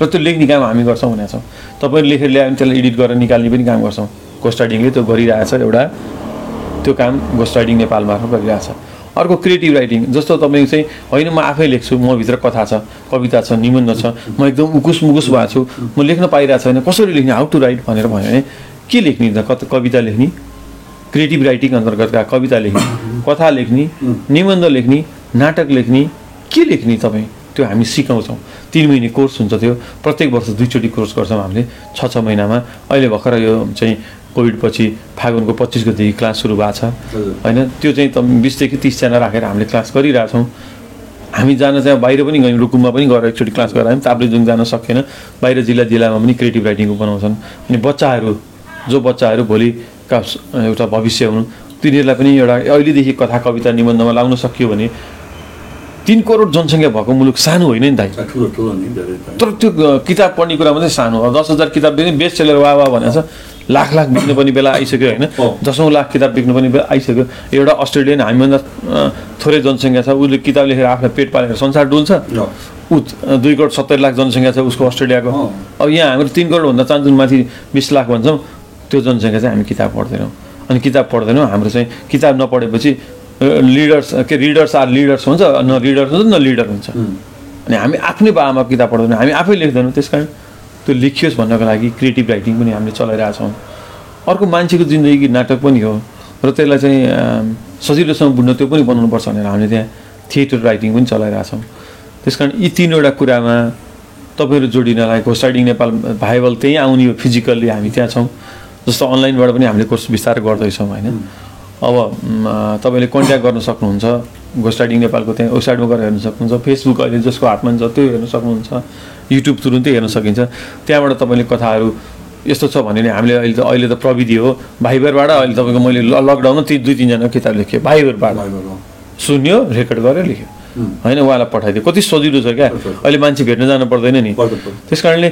र त्यो लेख्ने काम हामी गर्छौँ भनेको छौँ। तपाईँले लेखेर ल्यायो भने त्यसलाई एडिट गरेर निकाल्ने पनि काम गर्छौँ। गोस्ट राइडिङले त्यो गरिरहेछ एउटा त्यो काम गोस्ट राइडिङ नेपाल मार्फत गरिरहेछ। अर्को क्रिएटिभ राइटिङ जस्तो तपाईँ चाहिँ होइन म आफै लेख्छु म भित्र कथा छ कविता छ निबन्ध छ म एकदम उकुस मुकुस भएको छु म लेख्न पाइरहेको छैन कसरी लेख्ने हाउ टु राइट भनेर भन्यो भने के लेख्ने त कविता लेख्ने क्रिएटिभ राइटिङ अन्तर्गतका कविता लेख्ने कथा लेख्ने निबन्ध लेख्ने नाटक लेख्ने के लेख्ने तपाईँ? त्यो हामी सिकाउँछौँ। तिन महिने कोर्स हुन्छ त्यो। प्रत्येक वर्ष दुईचोटि कोर्स गर्छौँ हामीले। छ छ महिनामा। अहिले भर्खर यो चाहिँ कोभिड पछि फागुनको पच्चिस गतिदेखि क्लास सुरु भएको छ। होइन? त्यो चाहिँ त बिसदेखि तिसजना राखेर हामीले क्लास गरिरहेछौँ। हामी जान चाहिँ बाहिर पनि गयौँ रुकुममा पनि गएर एकचोटि क्लास गरायौँ। ताप्लेजुङ जान सकेन। बाहिर जिल्ला जिल्लामा पनि क्रिएटिभ राइटिङको बनाउँछन्। अनि बच्चाहरू जो बच्चाहरू भोलिका एउटा भविष्य हुनु तिनीहरूलाई पनि एउटा अहिलेदेखि कथा कविता निबन्धमा लाउन सकियो भने तिन करोड जनसङ्ख्या भएको मुलुक सानो होइन नि दाइ। तर त्यो किताब पढ्ने कुरा मात्रै सानो हो। दस हजार किताब पनि बेस्ट सेलर वा वा भनेको छ। लाख लाख बिक्नु पनि बेला आइसक्यो होइन। दसौँ लाख किताब बिक्नु पनि बेला आइसक्यो। एउटा अस्ट्रेलियन हामीभन्दा थोरै जनसङ्ख्या छ। उसले किताब लेखेर आफ्नो पेट पालेर संसार डुल्छ। ऊ दुई करोड सत्तरी लाख जनसङ्ख्या छ उसको अस्ट्रेलियाको। अब यहाँ हाम्रो तिन करोडभन्दा चान्चुन माथि बिस लाख भन्छौँ। त्यो जनसङ्ख्या चाहिँ हामी किताब पढ्दैनौँ। अनि किताब पढ्दैनौँ हाम्रो चाहिँ किताब नपढेपछि लिडर्स के रिडर्स आर लिडर्स हुन्छ न रिडर्स हुन्छ न लिडर हुन्छ। अनि हामी आफ्नै बाबामा किताब पढ्दैनौँ हामी आफै लेख्दैनौँ त्यस कारण त्यो लेखियोस् भन्नको लागि क्रिएटिभ राइटिङ पनि हामीले चलाइरहेछौँ अर्को मान्छेको जिन्दगी नाटक पनि हो र त्यसलाई चाहिँ सजिलोसँग बुझ्न त्यो पनि बनाउनुपर्छ भनेर हामीले त्यहाँ थिएटर राइटिङ पनि चलाइरहेछौँ त्यस कारण यी तिनवटा कुरामा तपाईँहरू जोडिनलाई घोस्ट राइडिङ नेपाल भाइबल त्यहीँ आउने हो फिजिकल्ली हामी त्यहाँ छौँ जस्तो अनलाइनबाट पनि हामीले कोर्स विस्तार गर्दैछौँ होइन। अब तपाईँले कन्ट्याक्ट गर्न सक्नुहुन्छ घोस्ट राइडिङ नेपालको त्यहाँ वेबसाइटमा गएर हेर्न सक्नुहुन्छ फेसबुक अहिले जसको हातमा छ त्यो हेर्न सक्नुहुन्छ युट्युब तुरुन्तै हेर्न सकिन्छ। त्यहाँबाट तपाईँले कथाहरू यस्तो छ भने हामीले अहिले त अहिले त प्रविधि हो। भाइबरबाट अहिले तपाईँको मैले लकडाउनमा ती दुई तिनजना किताब लेखेँ। भाइबरबाट। सुन्यो रेकर्ड गरेर लेख्यो होइन उहाँलाई पठाइदियो। कति सजिलो छ क्या। अहिले मान्छे भेट्न जानु पर्दैन नि। त्यस कारणले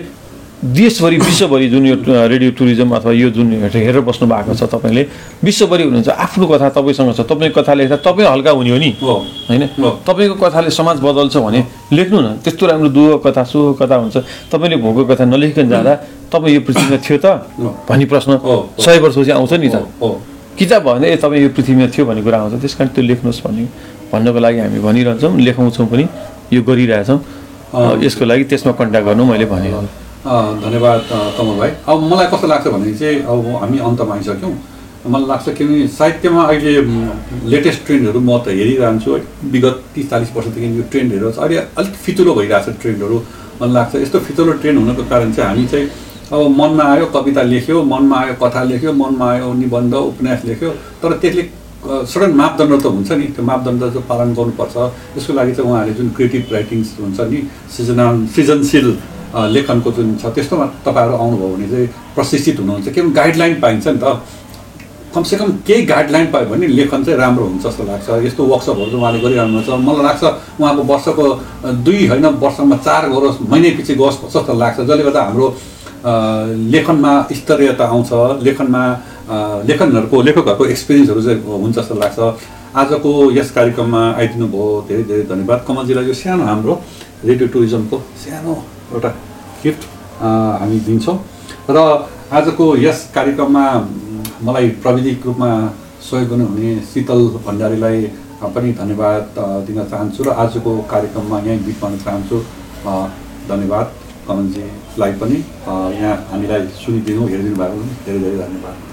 देशभरि विश्वभरि जुन यो रेडियो टुरिज्म अथवा यो जुन हेरेर बस्नु भएको छ तपाईँले। विश्वभरि हुनुहुन्छ आफ्नो कथा तपाईँसँग छ। तपाईँको कथा लेख्दा तपाईँ हल्का हुने हो नि। होइन। तपाईँको कथाले समाज बदल्छ भने लेख्नु न त्यस्तो राम्रो दुःख कथा सुख कथा हुन्छ। तपाईँले भोगको कथा नलेखिकन जाँदा तपाईँ यो पृथ्वीमा थियो त। भन्ने प्रश्न। सय वर्षपछि आउँछ नि त। किताब भयो भने ए तपाईँ यो पृथ्वीमा थियो भन्ने कुरा आउँछ। त्यस कारण त्यो लेख्नुहोस् भन्ने भन्नको लागि हामी भनिरहन्छौँ लेखाउँछौँ पनि यो गरिरहेछौँ। यसको लागि त्यसमा कन्ट्याक्ट गर्नु मैले भने। धन्यवाद अँ, कमल भाइ। अब मलाई कस्तो लाग्छ भने चाहिँ अब हामी अन्तमा आइसक्यौँ। मलाई लाग्छ किनभने साहित्यमा अहिले लेटेस्ट ट्रेन्डहरू म त हेरिरहन्छु विगत तिस चालिस वर्षदेखि यो ट्रेन्डहरू छ अहिले अलिक फितुलो भइरहेको छ ट्रेन्डहरू मलाई लाग्छ यस्तो फितुलो ट्रेन्ड हुनको कारण चाहिँ हामी चाहिँ अब मनमा आयो कविता लेख्यो मनमा आयो कथा लेख्यो मनमा आयो निबन्ध उपन्यास लेख्यो। तर त्यसले सडन मापदण्ड त हुन्छ नि। त्यो मापदण्ड चाहिँ पालन गर्नुपर्छ। यसको लागि चाहिँ उहाँहरूले जुन क्रिएटिभ राइटिङ्स हुन्छ नि सृजना सृजनशील लेखनको जुन छ त्यस्तोमा तपाईँहरू आउनुभयो भने चाहिँ प्रशिक्षित हुनुहुन्छ। किनभने गाइडलाइन पाइन्छ नि त। कमसेकम केही गाइडलाइन पायो भने लेखन चाहिँ राम्रो हुन्छ जस्तो लाग्छ। यस्तो वर्कसपहरू चाहिँ उहाँले गरिरहनुहुन्छ मलाई लाग्छ उहाँको वर्षको दुई होइन वर्षमा चार गरोस् महिनै पछि गरोस् जस्तो लाग्छ। जसले गर्दा हाम्रो लेखनमा स्तरीयता आउँछ। लेखनमा लेखनहरूको लेखकहरूको एक्सपिरियन्सहरू चाहिँ हुन्छ जस्तो लाग्छ। आजको यस कार्यक्रममा आइदिनु भयो धेरै धेरै धन्यवाद। कमलजीलाई यो सानो हाम्रो रेडियो टुरिज्मको सानो एउटा अ, हामी दिन्छौँ। र आजको यस कार्यक्रममा मलाई प्राविधिक रूपमा सहयोग गर्नुहुने शीतल भण्डारीलाई पनि धन्यवाद दिन चाहन्छु र आजको कार्यक्रममा यहीँ गर्न चाहन्छु। धन्यवाद कमलजीलाई पनि। यहाँ हामीलाई सुनिदिनु हेरिदिनु भएको धेरै धेरै धन्यवाद।